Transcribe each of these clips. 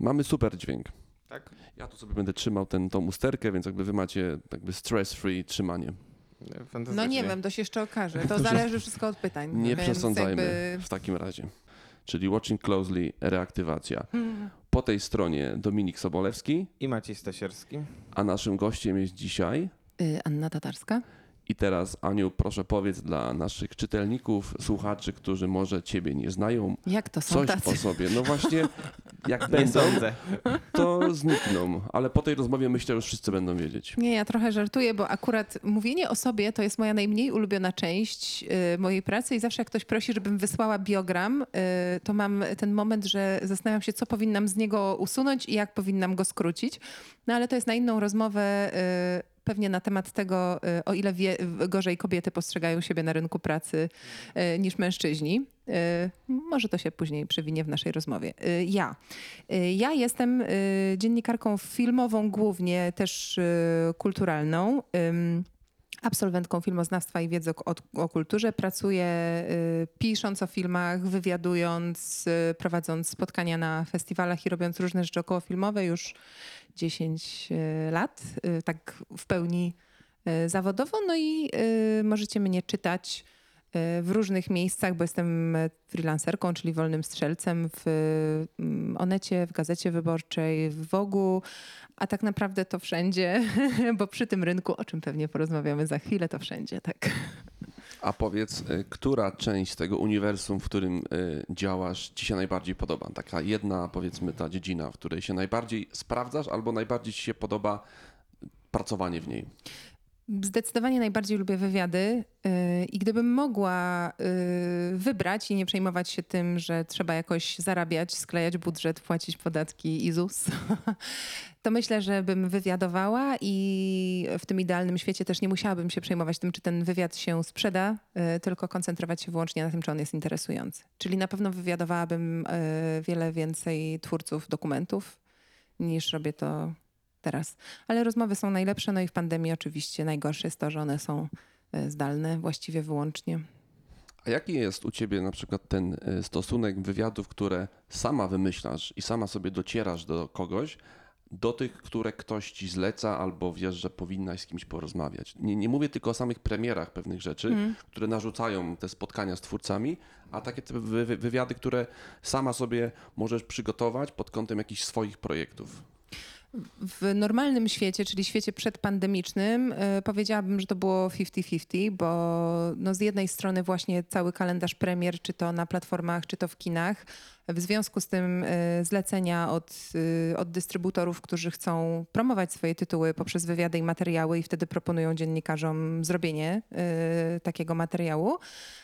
Mamy super dźwięk. Tak? Ja tu sobie będę trzymał ten, tą usterkę, więc jakby wy macie jakby stress-free trzymanie. No nie wiem, to się jeszcze okaże. To zależy wszystko od pytań. Nie więc przesądzajmy jakby- w takim razie. Czyli watching closely, reaktywacja. Po tej stronie Dominik Sobolewski, I Maciej Stasierski. a naszym gościem jest dzisiaj. Y, Anna Tatarska. I teraz, Aniu, proszę powiedz dla naszych czytelników, słuchaczy, którzy może ciebie nie znają, Jak to są coś tacy? o sobie. No właśnie, jak będą, sądzę. to znikną. Ale po tej rozmowie myślę, już wszyscy będą wiedzieć. Nie, ja trochę żartuję, bo akurat mówienie o sobie to jest moja najmniej ulubiona część y, mojej pracy i zawsze jak ktoś prosi, żebym wysłała biogram, y, to mam ten moment, że zastanawiam się, co powinnam z niego usunąć i jak powinnam go skrócić. No ale to jest na inną rozmowę. Pewnie na temat tego, y, o ile wie, gorzej kobiety postrzegają siebie na rynku pracy y, niż mężczyźni. Y, Może to się później przewinie w naszej rozmowie. Ja. Ja jestem dziennikarką filmową, głównie też kulturalną. Absolwentką filmoznawstwa i wiedzy o, o kulturze. Pracuję y, pisząc o filmach, wywiadując, y, prowadząc spotkania na festiwalach i robiąc różne rzeczy okołofilmowe już 10 y, lat, y, tak w pełni y, zawodowo. No i y, możecie mnie czytać w różnych miejscach, bo jestem e, freelancerką, czyli wolnym strzelcem w mm, Onecie, w Gazecie Wyborczej, w Wogu, a tak naprawdę to wszędzie, bo przy tym rynku, o czym pewnie porozmawiamy za chwilę, to wszędzie, tak. A powiedz, y, która część tego uniwersum, w którym y, działasz, ci się najbardziej podoba? Taka jedna, powiedzmy, ta dziedzina, w której się najbardziej sprawdzasz albo najbardziej ci się podoba pracowanie w niej? Zdecydowanie najbardziej lubię wywiady yy, i gdybym mogła yy, wybrać i nie przejmować się tym, że trzeba jakoś zarabiać, sklejać budżet, płacić podatki i ZUS, to myślę, że bym wywiadowała i w tym idealnym świecie też nie musiałabym się przejmować tym, czy ten wywiad się sprzeda, yy, tylko koncentrować się wyłącznie na tym, czy on jest interesujący. Czyli na pewno wywiadowałabym wiele więcej twórców dokumentów niż robię to teraz. Ale rozmowy są najlepsze, no i w pandemii oczywiście najgorsze jest to, że one są e, zdalne właściwie wyłącznie. A jaki jest u ciebie na przykład ten y, stosunek wywiadów, które sama wymyślasz i sama sobie docierasz do kogoś, do tych, które ktoś ci zleca albo wiesz, że powinnaś z kimś porozmawiać? Nie, nie mówię tylko o samych premierach pewnych rzeczy, które narzucają te spotkania z twórcami, a takie te wy, wy, wywiady, które sama sobie możesz przygotować pod kątem jakichś swoich projektów. W normalnym świecie, czyli świecie przedpandemicznym, y, powiedziałabym, że to było 50-50, bo no z jednej strony właśnie cały kalendarz premier, czy to na platformach, czy to w kinach, w związku z tym y, zlecenia od, y, od dystrybutorów, którzy chcą promować swoje tytuły poprzez wywiady i materiały i wtedy proponują dziennikarzom zrobienie y, takiego materiału.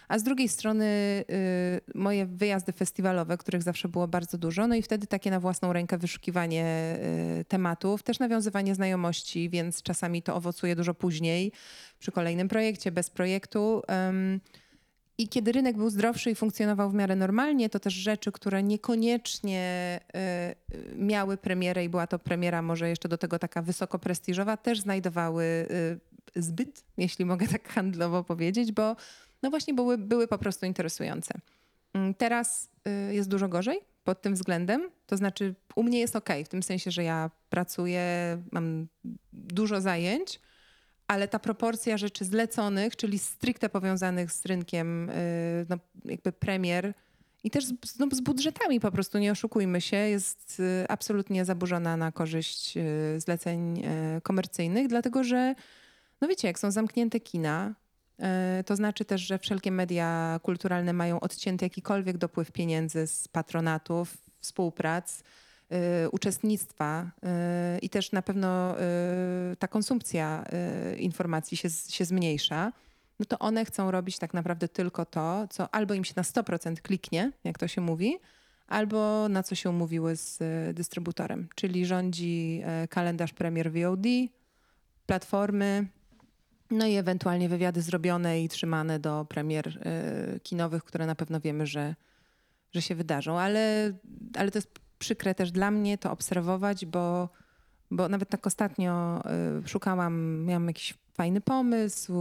A z drugiej strony moje wyjazdy festiwalowe, których zawsze było bardzo dużo, no i wtedy takie na własną rękę wyszukiwanie tematów, też nawiązywanie znajomości, więc czasami to owocuje dużo później przy kolejnym projekcie, bez projektu. I kiedy rynek był zdrowszy i funkcjonował w miarę normalnie, to też rzeczy, które niekoniecznie y, y, miały premierę i była to premiera może jeszcze do tego taka wysoko prestiżowa, też znajdowały y, zbyt, jeśli mogę tak handlowo powiedzieć, bo no właśnie były, były po prostu interesujące. Mm, Teraz jest dużo gorzej pod tym względem. To znaczy, u mnie jest ok, w tym sensie, że ja pracuję, mam dużo zajęć, ale ta proporcja rzeczy zleconych, czyli stricte powiązanych z rynkiem, y, no, jakby premier i też z, no, z budżetami po prostu, nie oszukujmy się, jest y, absolutnie zaburzona na korzyść y, zleceń komercyjnych, dlatego że, no wiecie, jak są zamknięte kina, to znaczy też, że wszelkie media kulturalne mają odcięty jakikolwiek dopływ pieniędzy z patronatów, współprac, uczestnictwa y, i też na pewno y, ta konsumpcja y, informacji się, się zmniejsza, no to one chcą robić tak naprawdę tylko to, co albo im się na 100% kliknie, jak to się mówi, albo na co się umówiły z y, dystrybutorem. Czyli rządzi y, kalendarz premier VOD, platformy, no i ewentualnie wywiady zrobione i trzymane do premier y, kinowych, które na pewno wiemy, że, że się wydarzą. Ale, ale to jest przykre też dla mnie to obserwować, bo, bo nawet tak ostatnio y, szukałam, miałam jakiś fajny pomysł.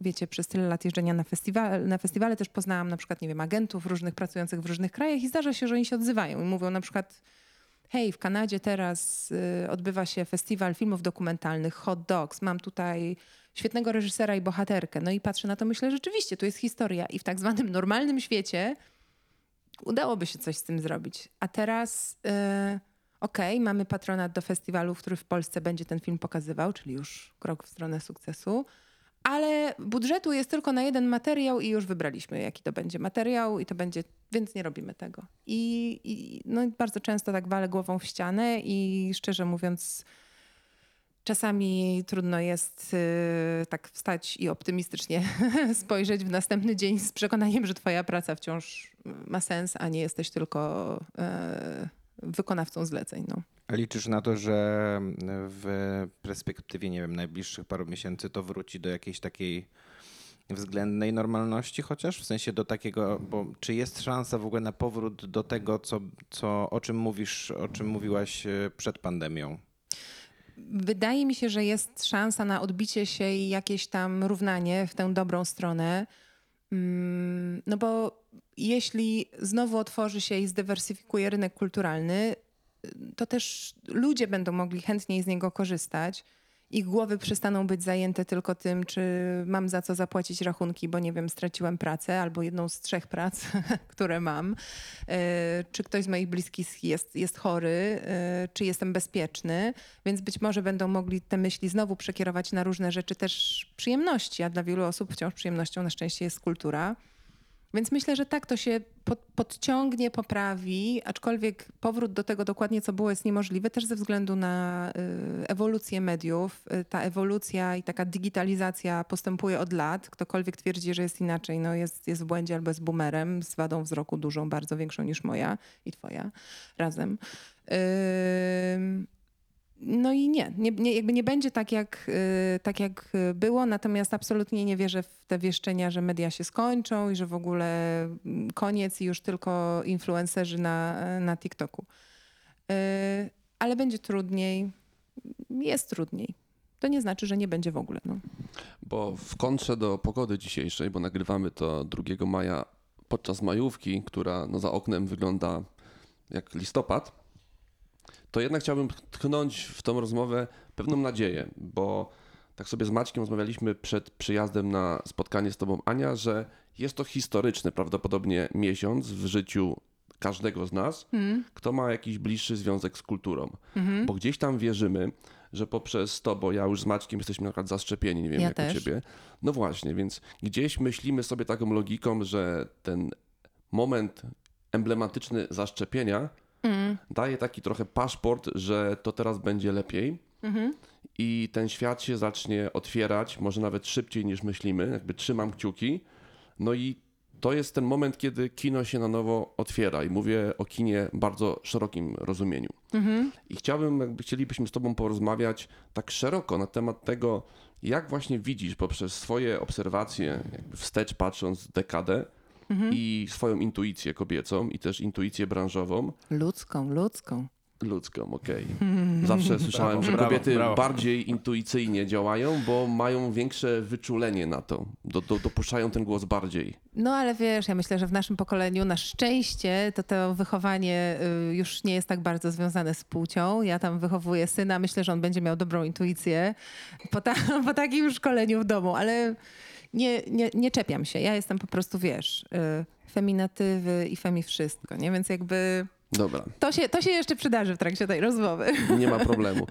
Wiecie, przez tyle lat jeżdżenia na, festiwal, na festiwale też poznałam na przykład, nie wiem, agentów różnych pracujących w różnych krajach i zdarza się, że oni się odzywają i mówią na przykład hej, w Kanadzie teraz y, odbywa się festiwal filmów dokumentalnych Hot Dogs, mam tutaj świetnego reżysera i bohaterkę. No i patrzę na to, myślę, rzeczywiście, tu jest historia. I w tak zwanym normalnym świecie udałoby się coś z tym zrobić. A teraz, y, okej, mamy patronat do festiwalu, który w Polsce będzie ten film pokazywał, czyli już krok w stronę sukcesu. Ale budżetu jest tylko na jeden materiał i już wybraliśmy, jaki to będzie materiał i to będzie, więc nie robimy tego. I, i no, bardzo często tak walę głową w ścianę i szczerze mówiąc, czasami trudno jest y, tak wstać i optymistycznie spojrzeć w następny dzień z przekonaniem, że twoja praca wciąż ma sens, a nie jesteś tylko y, wykonawcą zleceń. No. Liczysz na to, że w perspektywie, nie wiem, najbliższych paru miesięcy to wróci do jakiejś takiej względnej normalności chociaż? W sensie do takiego, bo czy jest szansa w ogóle na powrót do tego, co, co, o czym mówisz, o czym mówiłaś przed pandemią? Wydaje mi się, że jest szansa na odbicie się i jakieś tam równanie w tę dobrą stronę. Mm, No bo jeśli znowu otworzy się i zdywersyfikuje rynek kulturalny, to też ludzie będą mogli chętniej z niego korzystać. Ich głowy przestaną być zajęte tylko tym, czy mam za co zapłacić rachunki, bo nie wiem, straciłem pracę albo jedną z trzech prac, które mam. E, Czy ktoś z moich bliskich jest, jest chory, e, czy jestem bezpieczny. Więc być może będą mogli te myśli znowu przekierować na różne rzeczy też przyjemności, a dla wielu osób wciąż przyjemnością na szczęście jest kultura. Więc myślę, że tak to się pod, podciągnie, poprawi, aczkolwiek powrót do tego dokładnie, co było, jest niemożliwe też ze względu na y, ewolucję mediów. Y, ta ewolucja i taka digitalizacja postępuje od lat. Ktokolwiek twierdzi, że jest inaczej, no jest, jest w błędzie albo jest boomerem z wadą wzroku dużą, bardzo większą niż moja i twoja razem. Ym, no i nie, nie, nie, jakby nie będzie tak jak, y, tak jak y, było, natomiast absolutnie nie wierzę w te wieszczenia, że media się skończą i że w ogóle mm, koniec i już tylko influencerzy na, na TikToku. Y, ale będzie trudniej, jest trudniej. To nie znaczy, że nie będzie w ogóle. No. Bo w kontrze do pogody dzisiejszej, bo nagrywamy to 2 maja podczas majówki, która no za oknem wygląda jak listopad, to jednak chciałbym tknąć w tą rozmowę pewną nadzieję, bo tak sobie z Maćkiem rozmawialiśmy przed przyjazdem na spotkanie z tobą, Ania, że jest to historyczny prawdopodobnie miesiąc w życiu każdego z nas, kto ma jakiś bliższy związek z kulturą. Bo gdzieś tam wierzymy, że poprzez to, bo ja już z Maćkiem jesteśmy na przykład zaszczepieni, nie wiem Ja jak też. u ciebie. No właśnie, więc gdzieś myślimy sobie taką logiką, że ten moment emblematyczny zaszczepienia daje taki trochę paszport, że to teraz będzie lepiej. I ten świat się zacznie otwierać, może nawet szybciej niż myślimy, jakby trzymam kciuki. No i to jest ten moment, kiedy kino się na nowo otwiera. I mówię o kinie w bardzo szerokim rozumieniu. I chciałbym, jakby chcielibyśmy z tobą porozmawiać tak szeroko na temat tego, jak właśnie widzisz poprzez swoje obserwacje, jakby wstecz patrząc dekadę i swoją intuicję kobiecą i też intuicję branżową, Ludzką, ludzką. ludzką, okej. Zawsze słyszałem, Brawo, że kobiety brawo. bardziej intuicyjnie działają, bo mają większe wyczulenie na to. Do, do, dopuszczają ten głos bardziej. No ale wiesz, ja myślę, że w naszym pokoleniu na szczęście to to wychowanie y, już nie jest tak bardzo związane z płcią. Ja tam wychowuję syna, myślę, że on będzie miał dobrą intuicję po, ta, po takim szkoleniu w domu, ale nie, nie, nie czepiam się. Ja jestem po prostu, wiesz, y, feminatywy i femi wszystko, nie? Więc jakby Dobra, to się, to się jeszcze przydarzy w trakcie tej rozmowy. nie ma problemu.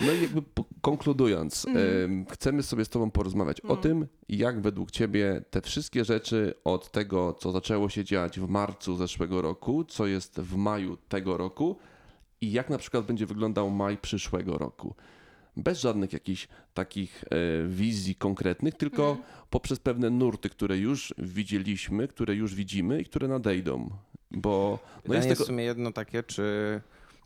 No i jakby konkludując, em, chcemy sobie z Tobą porozmawiać o tym, jak według Ciebie te wszystkie rzeczy od tego, co zaczęło się dziać w marcu zeszłego roku, co jest w maju tego roku i jak na przykład będzie wyglądał maj przyszłego roku. Bez żadnych jakichś takich e, wizji konkretnych, tylko poprzez pewne nurty, które już widzieliśmy, które już widzimy i które nadejdą. Bo no Pytanie jest jest tego, w sumie jedno takie, czy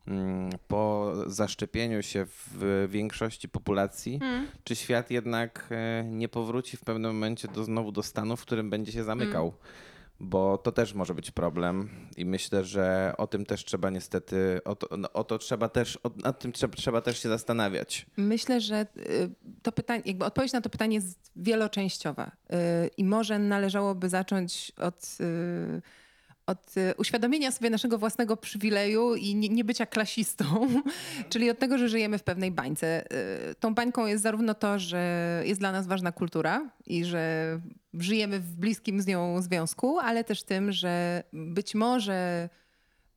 mm, po zaszczepieniu się w większości populacji, czy świat jednak e, nie powróci w pewnym momencie do, znowu do stanu, w którym będzie się zamykał? Bo to też może być problem i myślę, że o tym też trzeba niestety, o to, no, o to trzeba też, o, nad tym trzeba, trzeba też się zastanawiać. Myślę, że y, to pytanie, jakby odpowiedź na to pytanie jest wieloczęściowa y, i może należałoby zacząć od, y, od y, uświadomienia sobie naszego własnego przywileju i nie, nie bycia klasistą, czyli od tego, że żyjemy w pewnej bańce. Y, Tą bańką jest zarówno to, że jest dla nas ważna kultura i że żyjemy w bliskim z nią związku, ale też tym, że być może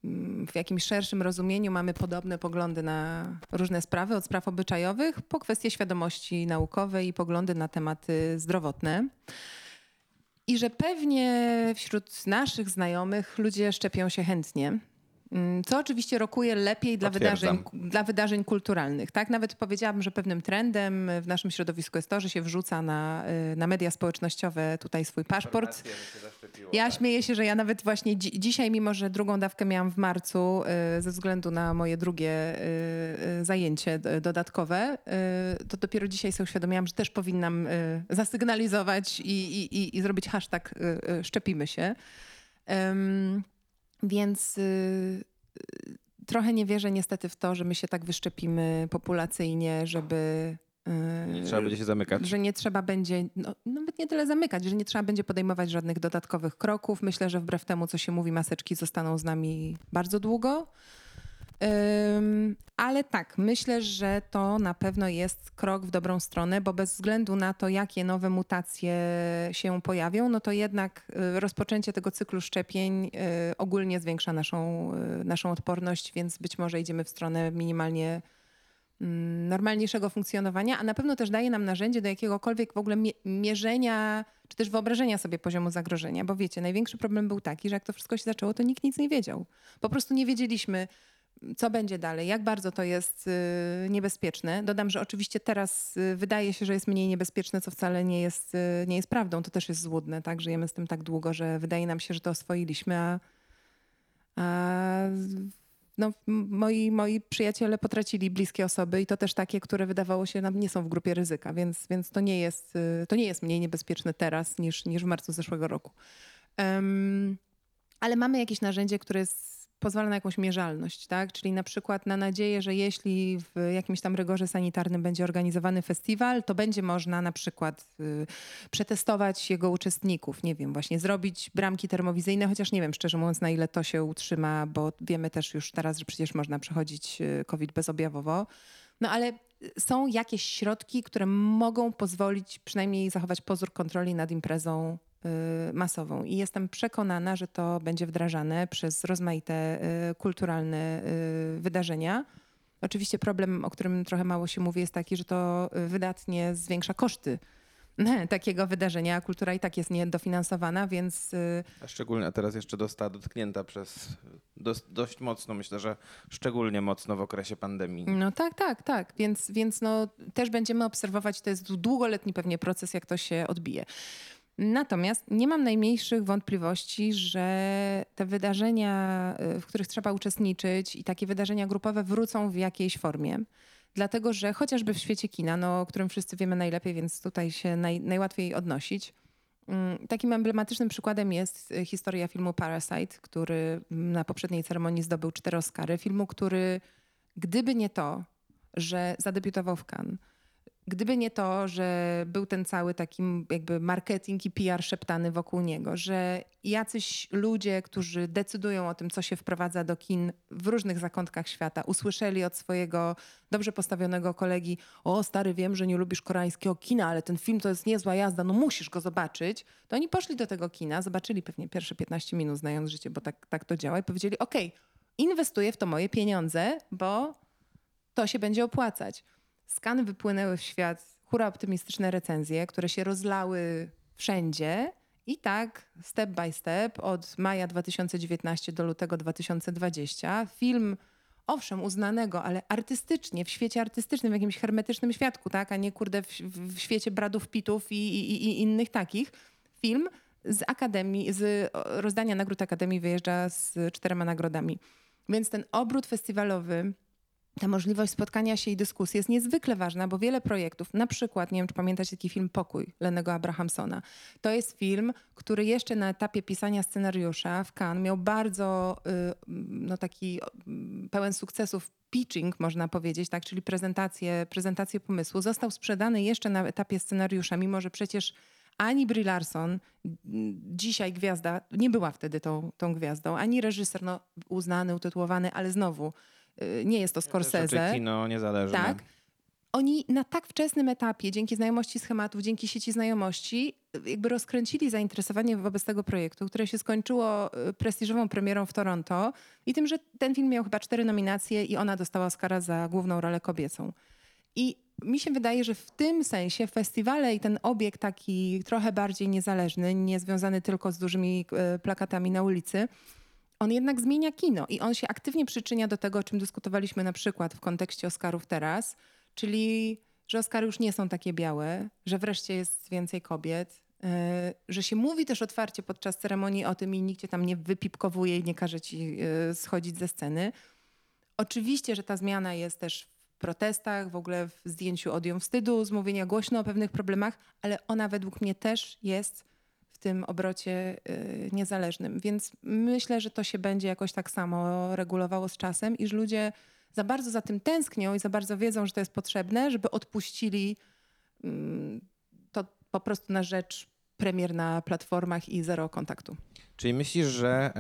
mm, w jakimś szerszym rozumieniu mamy podobne poglądy na różne sprawy, od spraw obyczajowych po kwestie świadomości naukowej i poglądy na tematy zdrowotne. I że pewnie wśród naszych znajomych ludzie szczepią się chętnie. Mm, Co oczywiście rokuje lepiej dla wydarzeń, dla wydarzeń kulturalnych. Tak? Nawet powiedziałabym, że pewnym trendem w naszym środowisku jest to, że się wrzuca na, y, na media społecznościowe tutaj swój paszport. Ja śmieję się, że ja nawet właśnie dzi- dzisiaj, mimo że drugą dawkę miałam w marcu y, ze względu na moje drugie y, zajęcie dodatkowe, to dopiero dzisiaj sobie uświadomiłam, że też powinnam zasygnalizować i, i, i, i zrobić hashtag szczepimy się. Ym, więc y, y, trochę nie wierzę niestety w to, że my się tak wyszczepimy populacyjnie, żeby... y, Nie trzeba będzie się zamykać. że nie trzeba będzie, no, nawet nie tyle zamykać, że nie trzeba będzie podejmować żadnych dodatkowych kroków. Myślę, że wbrew temu, co się mówi, maseczki zostaną z nami bardzo długo. Ale tak, myślę, że to na pewno jest krok w dobrą stronę, bo bez względu na to, jakie nowe mutacje się pojawią, no to jednak y, rozpoczęcie tego cyklu szczepień y, ogólnie zwiększa naszą, y, naszą odporność, więc być może idziemy w stronę minimalnie mm, normalniejszego funkcjonowania, a na pewno też daje nam narzędzie do jakiegokolwiek w ogóle mie- mierzenia, czy też wyobrażenia sobie poziomu zagrożenia. Bo wiecie, największy problem był taki, że jak to wszystko się zaczęło, to nikt nic nie wiedział. Po prostu nie wiedzieliśmy, co będzie dalej, jak bardzo to jest y, niebezpieczne. Dodam, że oczywiście teraz y, wydaje się, że jest mniej niebezpieczne, co wcale nie jest, y, nie jest prawdą. To też jest złudne, tak? Żyjemy z tym tak długo, że wydaje nam się, że to oswoiliśmy, a, a no, moi, moi przyjaciele potracili bliskie osoby i to też takie, które wydawało się nam nie są w grupie ryzyka, więc, więc to, nie jest, to nie jest mniej niebezpieczne teraz niż, niż w marcu zeszłego roku. Em, ale mamy jakieś narzędzie, które jest, pozwala na jakąś mierzalność, tak? Czyli na przykład na nadzieję, że jeśli w jakimś tam rygorze sanitarnym będzie organizowany festiwal, to będzie można na przykład y, przetestować jego uczestników, nie wiem, właśnie zrobić bramki termowizyjne, chociaż nie wiem szczerze mówiąc na ile to się utrzyma, bo wiemy też już teraz, że przecież można przechodzić y, COVID bezobjawowo. No ale są jakieś środki, które mogą pozwolić przynajmniej zachować pozór kontroli nad imprezą y, masową. I jestem przekonana, że to będzie wdrażane przez rozmaite y, kulturalne y, wydarzenia. Oczywiście problem, o którym trochę mało się mówi, jest taki, że to y, wydatnie zwiększa koszty takiego wydarzenia. Kultura i tak jest niedofinansowana, więc y, A szczególnie, a teraz jeszcze została dotknięta przez dos, dość mocno, myślę, że szczególnie mocno w okresie pandemii. No tak, tak, tak. Więc, więc no, też będziemy obserwować, to jest długoletni pewnie proces, jak to się odbije. Natomiast nie mam najmniejszych wątpliwości, że te wydarzenia, y, w których trzeba uczestniczyć i takie wydarzenia grupowe wrócą w jakiejś formie. Dlatego, że chociażby w świecie kina, no, o którym wszyscy wiemy najlepiej, więc tutaj się naj, najłatwiej odnosić. Mm, Takim emblematycznym przykładem jest y, historia filmu Parasite, który na poprzedniej ceremonii zdobył cztery Oscary. Filmu, który gdyby nie to, że zadebiutował w Cannes, gdyby nie to, że był ten cały taki jakby marketing i PR szeptany wokół niego, że jacyś ludzie, którzy decydują o tym, co się wprowadza do kin w różnych zakątkach świata, usłyszeli od swojego dobrze postawionego kolegi, o stary, wiem, że nie lubisz koreańskiego kina, ale ten film to jest niezła jazda, no musisz go zobaczyć, to oni poszli do tego kina, zobaczyli pewnie pierwsze 15 minut znając życie, bo tak, tak to działa i powiedzieli, okej, inwestuję w to moje pieniądze, bo to się będzie opłacać. Cannes wypłynęły w świat hura optymistyczne recenzje, które się rozlały wszędzie. I tak, step by step, od maja 2019 do lutego 2020, film, owszem, uznanego, ale artystycznie, w świecie artystycznym, w jakimś hermetycznym świadku, tak, a nie kurde w, w świecie Bradów Pitów i, i, i innych takich, film z Akademii, z rozdania nagród Akademii wyjeżdża z czterema nagrodami. Więc ten obrót festiwalowy, ta możliwość spotkania się i dyskusji jest niezwykle ważna, bo wiele projektów, na przykład, nie wiem czy pamiętacie taki film Pokój Lenego Abrahamsona, to jest film, który jeszcze na etapie pisania scenariusza w Cannes miał bardzo y, no, taki pełen sukcesów pitching, można powiedzieć, tak, czyli prezentację, prezentację pomysłu. Został sprzedany jeszcze na etapie scenariusza, mimo że przecież ani Brie Larson, m, dzisiaj gwiazda, nie była wtedy tą, tą gwiazdą, ani reżyser, no uznany, utytułowany, ale znowu nie jest to Scorsese. Kino niezależne. Tak. Oni na tak wczesnym etapie, dzięki znajomości schematów, dzięki sieci znajomości, jakby rozkręcili zainteresowanie wobec tego projektu, które się skończyło y, prestiżową premierą w Toronto i tym, że ten film miał chyba cztery nominacje i ona dostała Oscara za główną rolę kobiecą. I mi się wydaje, że w tym sensie festiwale i ten obieg taki trochę bardziej niezależny, nie związany tylko z dużymi y, plakatami na ulicy, on jednak zmienia kino i on się aktywnie przyczynia do tego, o czym dyskutowaliśmy na przykład w kontekście Oscarów teraz, czyli że Oscary już nie są takie białe, że wreszcie jest więcej kobiet, yy, że się mówi też otwarcie podczas ceremonii o tym i nikt cię tam nie wypipkowuje i nie każe ci yy, schodzić ze sceny. Oczywiście, że ta zmiana jest też w protestach, w ogóle w zdjęciu odium wstydu, z mówienia głośno o pewnych problemach, ale ona według mnie też jest tym obrocie y, niezależnym. Więc myślę, że to się będzie jakoś tak samo regulowało z czasem i że ludzie za bardzo za tym tęsknią i za bardzo wiedzą, że to jest potrzebne, żeby odpuścili mm, to po prostu na rzecz premier na platformach i zero kontaktu. Czyli myślisz, że,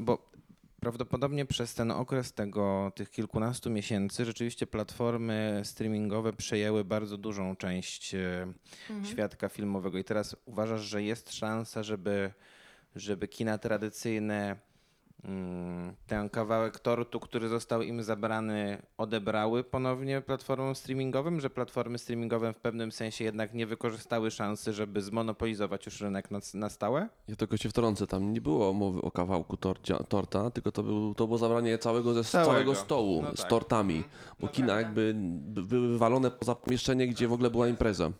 bo prawdopodobnie przez ten okres tego, tych kilkunastu miesięcy rzeczywiście platformy streamingowe przejęły bardzo dużą część e, świadka filmowego. I teraz uważasz, że jest szansa, żeby, żeby kina tradycyjne ten kawałek tortu, który został im zabrany, odebrały ponownie platformom streamingowym, że platformy streamingowe w pewnym sensie jednak nie wykorzystały szansy, żeby zmonopolizować już rynek na, na stałe? Ja tylko się wtrącę, tam nie było mowy o kawałku torcia, torta, tylko to, był, to było zabranie całego ze Całego. całego stołu No z tak. tortami, bo kina jakby b- były wywalone poza pomieszczenie, gdzie w ogóle była impreza.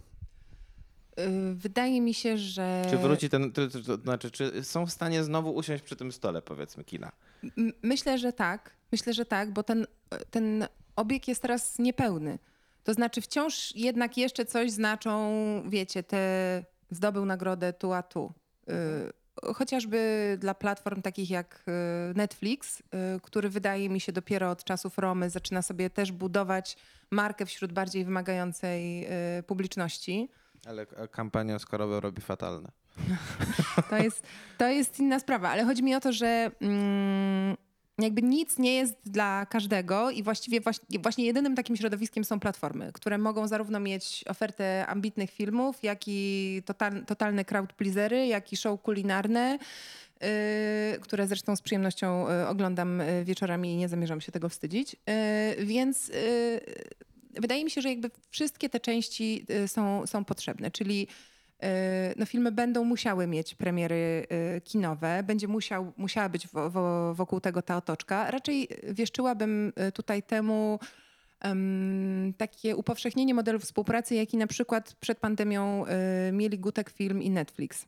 Y, Wydaje mi się, że. Czy wróci ten, to, to, znaczy, czy są w stanie znowu usiąść przy tym stole, powiedzmy, kina? M- Myślę, że tak. Myślę, że tak, bo ten, ten obieg jest teraz niepełny. To znaczy wciąż jednak jeszcze coś znaczą, wiecie, te zdobył nagrodę tu a tu. Y, Chociażby dla platform takich jak y, Netflix, y, który wydaje mi się dopiero od czasów Romy zaczyna sobie też budować markę wśród bardziej wymagającej y, publiczności. Ale kampania Oscarowa robi fatalne. To jest, to jest inna sprawa, ale chodzi mi o to, że mm, jakby nic nie jest dla każdego i właściwie właśnie, jedynym takim środowiskiem są platformy, które mogą zarówno mieć ofertę ambitnych filmów, jak i total, totalne crowd pleasery, jak i show kulinarne, yy, które zresztą z przyjemnością yy, oglądam yy, wieczorami i nie zamierzam się tego wstydzić. Yy, więc yy, wydaje mi się, że jakby wszystkie te części yy, są, są potrzebne, czyli E, no filmy będą musiały mieć premiery e, kinowe, będzie musiał, musiała być wo, wo, wokół tego ta otoczka. Raczej wieszczyłabym tutaj temu em, takie upowszechnienie modelu współpracy, jaki na przykład przed pandemią e, mieli Gutek Film i Netflix.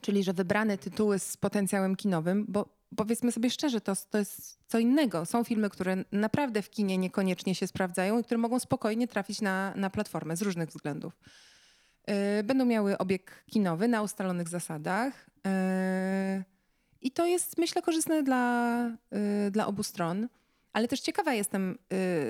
Czyli, że wybrane tytuły z potencjałem kinowym, bo powiedzmy sobie szczerze, to, to jest co innego. Są filmy, które naprawdę w kinie niekoniecznie się sprawdzają i które mogą spokojnie trafić na, na platformę z różnych względów. Y, Będą miały obieg kinowy na ustalonych zasadach. y, I to jest, myślę, korzystne dla, y, dla obu stron. Ale też ciekawa jestem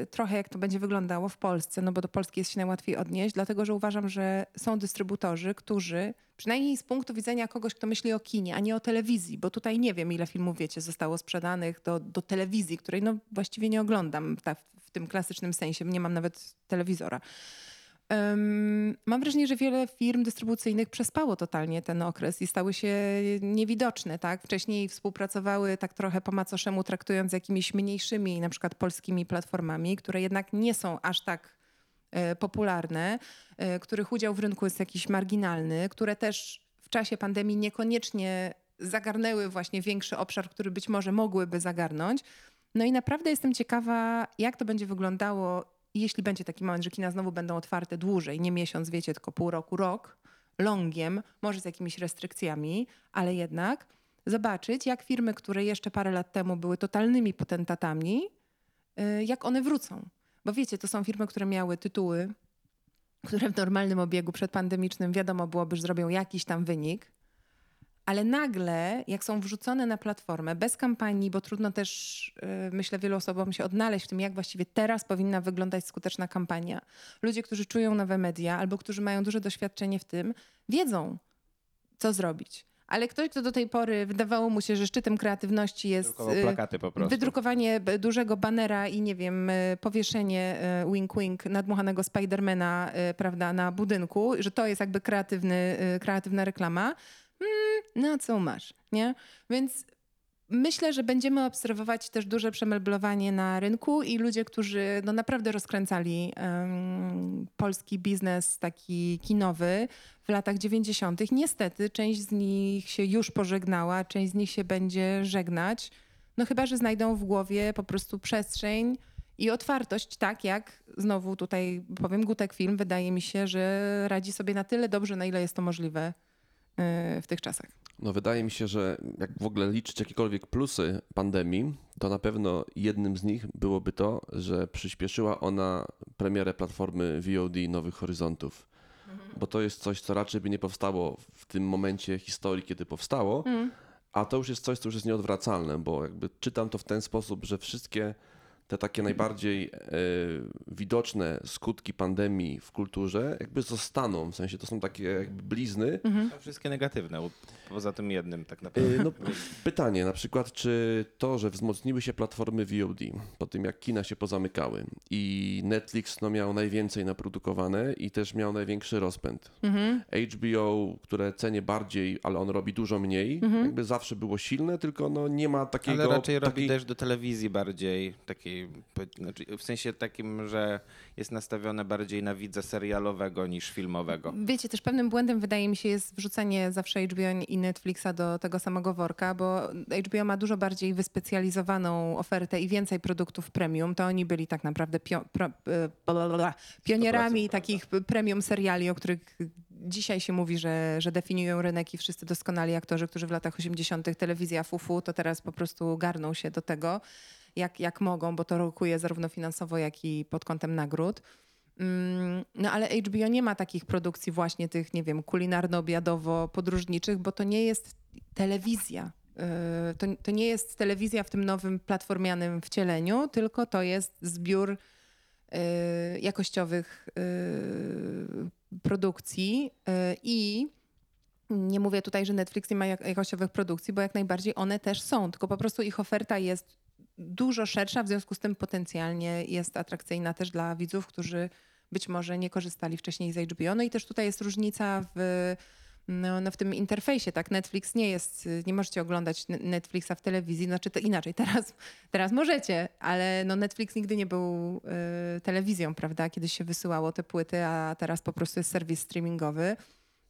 y, trochę, jak to będzie wyglądało w Polsce, no bo do Polski jest się najłatwiej odnieść, dlatego że uważam, że są dystrybutorzy, którzy, przynajmniej z punktu widzenia kogoś, kto myśli o kinie, a nie o telewizji, bo tutaj nie wiem, ile filmów, wiecie, zostało sprzedanych do, do telewizji, której no właściwie nie oglądam w tym klasycznym sensie, nie mam nawet telewizora. Mam wrażenie, że wiele firm dystrybucyjnych przespało totalnie ten okres i stały się niewidoczne. Tak? Wcześniej współpracowały tak trochę po macoszemu, traktując jakimiś mniejszymi, na przykład polskimi platformami, które jednak nie są aż tak e, popularne, e, których udział w rynku jest jakiś marginalny, które też w czasie pandemii niekoniecznie zagarnęły właśnie większy obszar, który być może mogłyby zagarnąć. No i naprawdę jestem ciekawa, jak to będzie wyglądało, jeśli będzie taki moment, że kina znowu będą otwarte dłużej, nie miesiąc, wiecie, tylko pół roku, rok, longiem, może z jakimiś restrykcjami, ale jednak zobaczyć, jak firmy, które jeszcze parę lat temu były totalnymi potentatami, y, jak one wrócą. Bo wiecie, to są firmy, które miały tytuły, które w normalnym obiegu przedpandemicznym wiadomo byłoby, że zrobią jakiś tam wynik, ale nagle, jak są wrzucone na platformę bez kampanii, bo trudno też, yy, myślę, wielu osobom się odnaleźć w tym, jak właściwie teraz powinna wyglądać skuteczna kampania. Ludzie, którzy czują nowe media albo którzy mają duże doświadczenie w tym, wiedzą, co zrobić. Ale ktoś, kto do tej pory wydawało mu się, że szczytem kreatywności jest y, wydrukowanie dużego banera i nie wiem, y, powieszenie y, wink wink nadmuchanego Spidermana, y, prawda, na budynku, że to jest jakby kreatywny, y, kreatywna reklama. Mm, no co masz, nie? Więc Myślę, że będziemy obserwować też duże przemeblowanie na rynku i ludzie, którzy no, naprawdę rozkręcali em, polski biznes taki kinowy w latach 90. Niestety część z nich się już pożegnała, część z nich się będzie żegnać. No chyba, że znajdą w głowie po prostu przestrzeń i otwartość, tak jak znowu tutaj powiem Gutek Film, wydaje mi się, że radzi sobie na tyle dobrze, na ile jest to możliwe w tych czasach. No wydaje mi się, że jak w ogóle liczyć jakiekolwiek plusy pandemii, to na pewno jednym z nich byłoby to, że przyspieszyła ona premierę platformy VOD Nowych Horyzontów. Bo to jest coś, co raczej by nie powstało w tym momencie historii, kiedy powstało, a to już jest coś, co już jest nieodwracalne, bo jakby czytam to w ten sposób, że wszystkie te takie najbardziej e, widoczne skutki pandemii w kulturze jakby zostaną, w sensie to są takie jakby blizny, Są Wszystkie negatywne, poza tym jednym tak naprawdę. Y, No, pytanie na przykład, czy to, że wzmocniły się platformy VOD po tym, jak kina się pozamykały i Netflix no, miał najwięcej naprodukowane i też miał największy rozpęd. HBO, które cenię bardziej, ale on robi dużo mniej, jakby zawsze było silne, tylko no, nie ma takiego... Ale raczej robi też do telewizji bardziej takiej, znaczy w sensie takim, że jest nastawione bardziej na widza serialowego niż filmowego. Wiecie, też pewnym błędem wydaje mi się jest wrzucenie zawsze HBO i Netflixa do tego samego worka, bo HBO ma dużo bardziej wyspecjalizowaną ofertę i więcej produktów premium. To oni byli tak naprawdę pio, pro, e, pionierami takich premium seriali, o których dzisiaj się mówi, że, że definiują rynek i wszyscy doskonali aktorzy, którzy w latach 80. telewizja fufu, to teraz po prostu garną się do tego, jak, jak mogą, bo to rokuje zarówno finansowo, jak i pod kątem nagród. Mm, No ale HBO nie ma takich produkcji właśnie tych, nie wiem, kulinarno-obiadowo-podróżniczych, bo to nie jest telewizja. Yy, To, to nie jest telewizja w tym nowym platformianym wcieleniu, tylko to jest zbiór yy, jakościowych yy, produkcji i nie mówię tutaj, że Netflix nie ma jak- jakościowych produkcji, bo jak najbardziej one też są, tylko po prostu ich oferta jest dużo szersza, w związku z tym potencjalnie jest atrakcyjna też dla widzów, którzy być może nie korzystali wcześniej z HBO. No i też tutaj jest różnica w, no, no w tym interfejsie, tak? Netflix nie jest, nie możecie oglądać Ne- Netflixa w telewizji, znaczy to inaczej, teraz, teraz możecie, ale no Netflix nigdy nie był y, telewizją, prawda? Kiedyś się wysyłało te płyty, a teraz po prostu jest serwis streamingowy.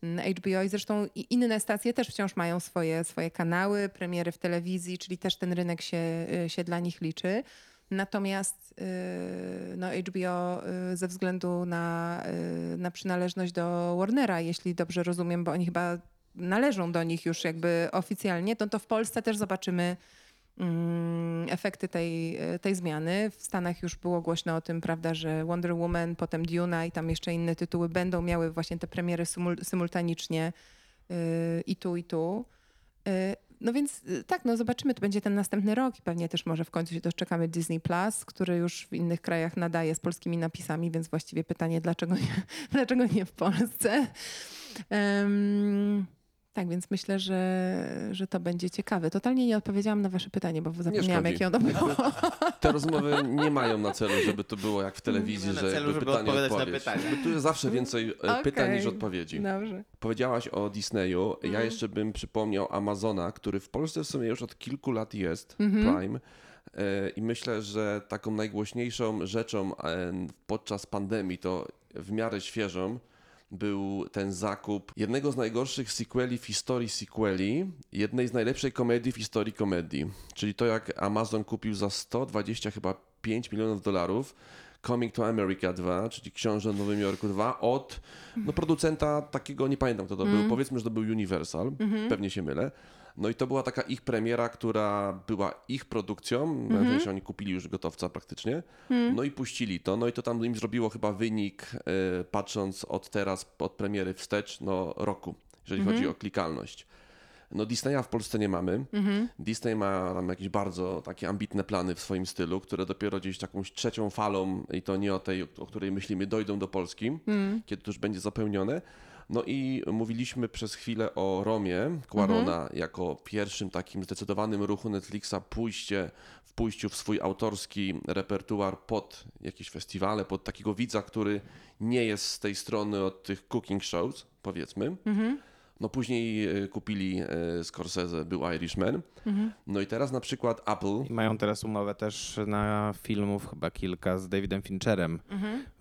HBO i zresztą inne stacje też wciąż mają swoje, swoje kanały, premiery w telewizji, czyli też ten rynek się, y, się dla nich liczy. Natomiast y, no, HBO y, ze względu na, na przynależność do Warnera, jeśli dobrze rozumiem, bo oni chyba należą do nich już jakby oficjalnie, no to w Polsce też zobaczymy efekty tej, tej zmiany. W Stanach już było głośno o tym, prawda, że Wonder Woman, potem Duna i tam jeszcze inne tytuły będą miały właśnie te premiery symul- symultanicznie yy, i tu, i tu. Yy, No więc yy, tak, no zobaczymy, to będzie ten następny rok i pewnie też może w końcu się doczekamy Disney Plus, który już w innych krajach nadaje z polskimi napisami, więc właściwie pytanie, dlaczego nie, dlaczego nie w Polsce? Em, tak, więc myślę, że, że to będzie ciekawe. Totalnie nie odpowiedziałam na wasze pytanie, bo zapomniałam, szkodzi. jakie ono było. Te rozmowy nie mają na celu, żeby to było jak w telewizji, że na celu, żeby pytanie, odpowiadać na odpowiedź. pytania. Jakby Tu jest zawsze więcej e, pytań Okej. niż odpowiedzi. Dobrze. Powiedziałaś o Disneyu. Mhm. Ja jeszcze bym przypomniał Amazona, który w Polsce w sumie już od kilku lat jest, Mhm. Prime. E, I myślę, że taką najgłośniejszą rzeczą e, podczas pandemii, to w miarę świeżą, był ten zakup jednego z najgorszych sequeli w historii sequeli, jednej z najlepszej komedii w historii komedii. Czyli to, jak Amazon kupił za 120 chyba 5 milionów dolarów Coming to America 2, czyli Książę w Nowym Jorku 2 od no, producenta takiego, nie pamiętam kto to był, powiedzmy, że to był Universal, pewnie się mylę. No i to była taka ich premiera, która była ich produkcją, w sensie oni kupili już gotowca praktycznie, no i puścili to, no i to tam im zrobiło chyba wynik, e, patrząc od teraz, od premiery wstecz, no roku, jeżeli chodzi o klikalność. No Disneya w Polsce nie mamy. Disney ma tam jakieś bardzo takie ambitne plany w swoim stylu, które dopiero gdzieś jakąś trzecią falą, i to nie o tej, o której myślimy, dojdą do Polski, kiedy to już będzie zapełnione. No i mówiliśmy przez chwilę o Romie Quarona jako pierwszym takim zdecydowanym ruchu Netflixa pójście w pójściu w swój autorski repertuar pod jakieś festiwale, pod takiego widza, który nie jest z tej strony od tych cooking shows, powiedzmy. No później e, kupili e, Scorsese, był Irishman. No i teraz na przykład Apple I mają teraz umowę też na filmów, chyba kilka z Davidem Fincherem,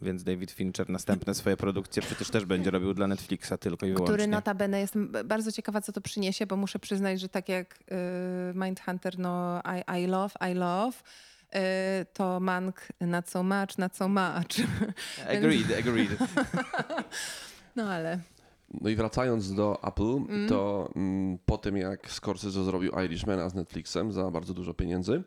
więc David Fincher następne swoje produkcje przecież też będzie robił dla Netflixa tylko i wyłącznie. Który notabene jestem bardzo ciekawa, co to przyniesie, bo muszę przyznać, że tak jak y, Mindhunter, no I, I love, I love, y, to Mank not so much, not so much. Agreed, agreed. No ale No i wracając do Apple, to mm, po tym jak Scorsese zrobił Irishmana z Netflixem za bardzo dużo pieniędzy,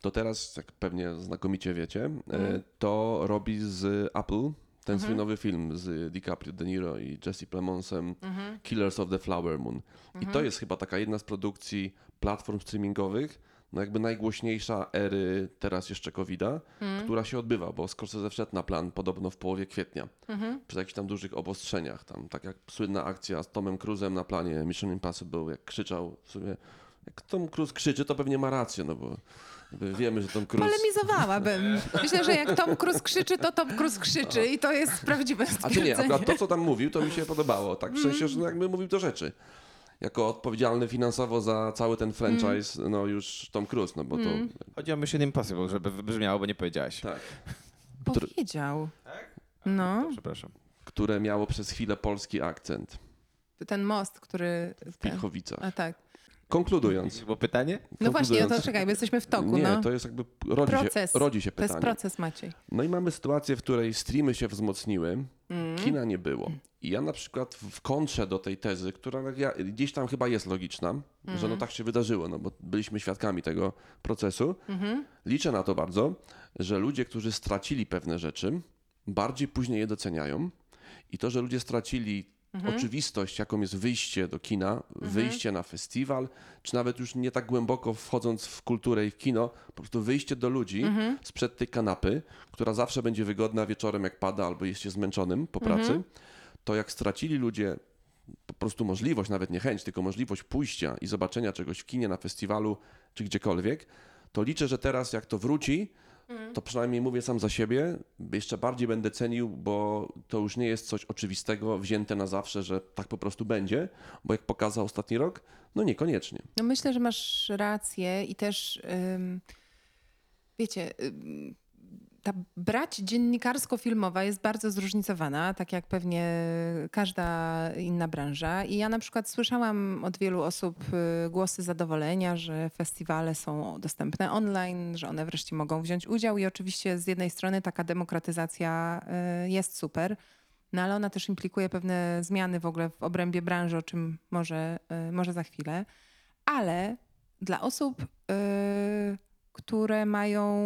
to teraz, jak pewnie znakomicie wiecie, e, to robi z Apple ten swój nowy film z DiCaprio, De Niro i Jesse Plemonsem, Killers of the Flower Moon. I to jest chyba taka jedna z produkcji platform streamingowych, no jakby najgłośniejsza ery teraz jeszcze COVID-a, która się odbywa, bo Scorsese wszedł na plan podobno w połowie kwietnia, przy jakichś tam dużych obostrzeniach, tam tak jak słynna akcja z Tomem Cruzem na planie Mission Impossible, jak krzyczał w sumie, jak Tom Cruise krzyczy, to pewnie ma rację, no bo wiemy, że Tom Cruise... polemizowałabym. Myślę, że jak Tom Cruise krzyczy, to Tom Cruise krzyczy i to jest prawdziwe A czy nie, stwierdzenie. akurat to, co tam mówił, to mi się podobało. Tak w sensie, że no jakby mówił do rzeczy. Jako odpowiedzialny finansowo za cały ten franchise, no już Tom Cruise, no bo to... Chodzi o Mission Impossible, żeby wybrzmiało, bo nie powiedziałaś. Tak. Powiedział. No, To przepraszam. Które miało przez chwilę polski akcent ten most, który... w Pilchowicach. a tak. Konkludując. Było pytanie? No właśnie, no to czekaj, bo jesteśmy w toku. Nie, no. to jest jakby... Rodzi Proces. się, rodzi się To jest pytanie. proces, Maciej. No i mamy sytuację, w której streamy się wzmocniły, Mm. kina nie było. I ja na przykład w kontrze do tej tezy, która gdzieś tam chyba jest logiczna, że no tak się wydarzyło, no bo byliśmy świadkami tego procesu, liczę na to bardzo, że ludzie, którzy stracili pewne rzeczy, bardziej później je doceniają. I to, że ludzie stracili oczywistość, jaką jest wyjście do kina, wyjście na festiwal, czy nawet już nie tak głęboko wchodząc w kulturę i w kino, po prostu wyjście do ludzi sprzed tej kanapy, która zawsze będzie wygodna wieczorem, jak pada, albo jest się zmęczonym po pracy, to jak stracili ludzie po prostu możliwość, nawet nie chęć, tylko możliwość pójścia i zobaczenia czegoś w kinie, na festiwalu czy gdziekolwiek, to liczę, że teraz jak to wróci, to przynajmniej mówię sam za siebie, jeszcze bardziej będę cenił, bo to już nie jest coś oczywistego, wzięte na zawsze, że tak po prostu będzie, bo jak pokazał ostatni rok, no niekoniecznie. No myślę, że masz rację i też wiecie, ta brać dziennikarsko-filmowa jest bardzo zróżnicowana, tak jak pewnie każda inna branża. I ja na przykład słyszałam od wielu osób y, głosy zadowolenia, że festiwale są dostępne online, że one wreszcie mogą wziąć udział i oczywiście z jednej strony taka demokratyzacja y, jest super, no ale ona też implikuje pewne zmiany w ogóle w obrębie branży, o czym może, y, może za chwilę. Ale dla osób, y, które mają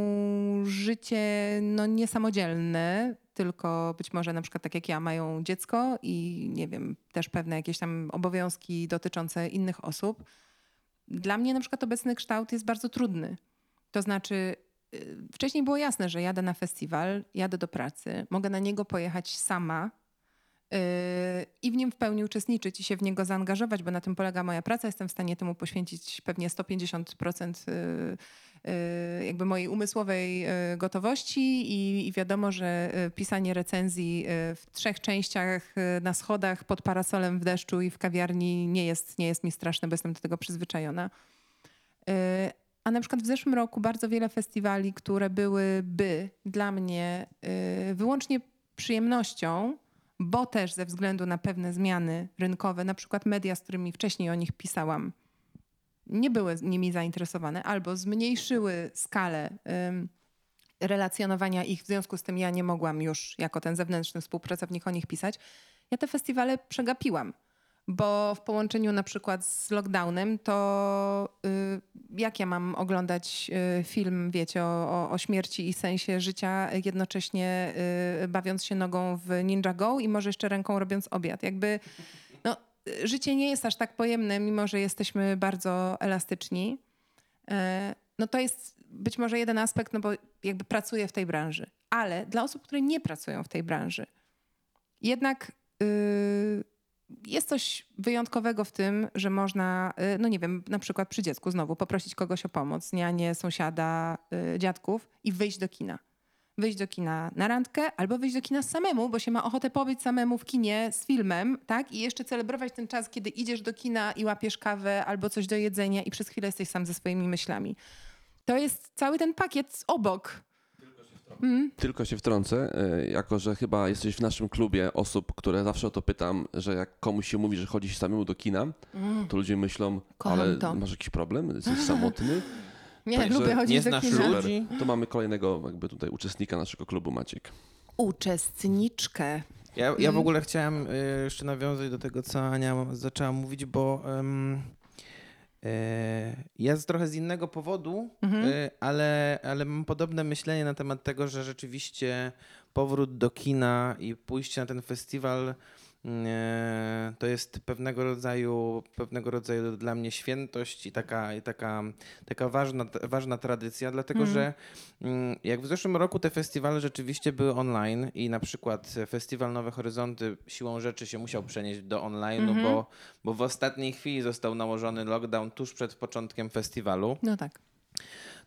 życie no, niesamodzielne, tylko być może na przykład tak jak ja mają dziecko i nie wiem, też pewne jakieś tam obowiązki dotyczące innych osób, dla mnie na przykład obecny kształt jest bardzo trudny. To znaczy, y, wcześniej było jasne, że jadę na festiwal, jadę do pracy, mogę na niego pojechać sama i w nim w pełni uczestniczyć i się w niego zaangażować, bo na tym polega moja praca. Jestem w stanie temu poświęcić pewnie 150% yy, yy, jakby mojej umysłowej yy, gotowości i, wiadomo, że yy, pisanie recenzji yy, w trzech częściach yy, na schodach pod parasolem w deszczu i w kawiarni nie jest, nie jest mi straszne, bo jestem do tego przyzwyczajona. Yy, A na przykład w zeszłym roku bardzo wiele festiwali, które byłyby dla mnie yy, wyłącznie przyjemnością, bo też ze względu na pewne zmiany rynkowe, na przykład media, z którymi wcześniej o nich pisałam, nie były nimi zainteresowane albo zmniejszyły skalę relacjonowania ich, w związku z tym ja nie mogłam już jako ten zewnętrzny współpracownik o nich pisać. Ja te festiwale przegapiłam, bo w połączeniu na przykład z lockdownem, to y, jak ja mam oglądać y, film, wiecie, o, o, śmierci i sensie życia, jednocześnie y, bawiąc się nogą w Ninja Go i może jeszcze ręką robiąc obiad. Jakby no, życie nie jest aż tak pojemne, mimo że jesteśmy bardzo elastyczni. E, No to jest być może jeden aspekt, no bo jakby pracuję w tej branży. Ale dla osób, które nie pracują w tej branży, jednak jest coś wyjątkowego w tym, że można, y, no nie wiem, na przykład przy dziecku znowu poprosić kogoś o pomoc, nianie, sąsiada, y, dziadków i wyjść do kina. Wyjść do kina na randkę albo wyjść do kina samemu, bo się ma ochotę pobyć samemu w kinie z filmem, tak? I jeszcze celebrować ten czas, kiedy idziesz do kina i łapiesz kawę albo coś do jedzenia i przez chwilę jesteś sam ze swoimi myślami. To jest cały ten pakiet obok. Tylko się wtrącę, e, jako że chyba jesteś w naszym klubie osób, które zawsze o to pytam, że jak komuś się mówi, że chodzi się samemu do kina, to ludzie myślą, Mm. Kocham ale to. masz jakiś problem? Jesteś samotny? Nie, Także lubię chodzić nie do znasz kina. ludzi? To mamy kolejnego jakby tutaj uczestnika naszego klubu, Maciek. Uczestniczkę. Ja, ja w ogóle chciałem y, jeszcze nawiązać do tego, co Ania zaczęła mówić, bo ym, ja z trochę z innego powodu, Mhm. y, ale, ale mam podobne myślenie na temat tego, że rzeczywiście powrót do kina i pójście na ten festiwal to jest pewnego rodzaju, pewnego rodzaju dla mnie świętość i taka, i taka, taka ważna, ważna tradycja, dlatego Mhm. że mm, jak w zeszłym roku te festiwale rzeczywiście były online i na przykład Festiwal Nowe Horyzonty siłą rzeczy się musiał przenieść do online'u, Mhm. bo, bo w ostatniej chwili został nałożony lockdown tuż przed początkiem festiwalu, No tak.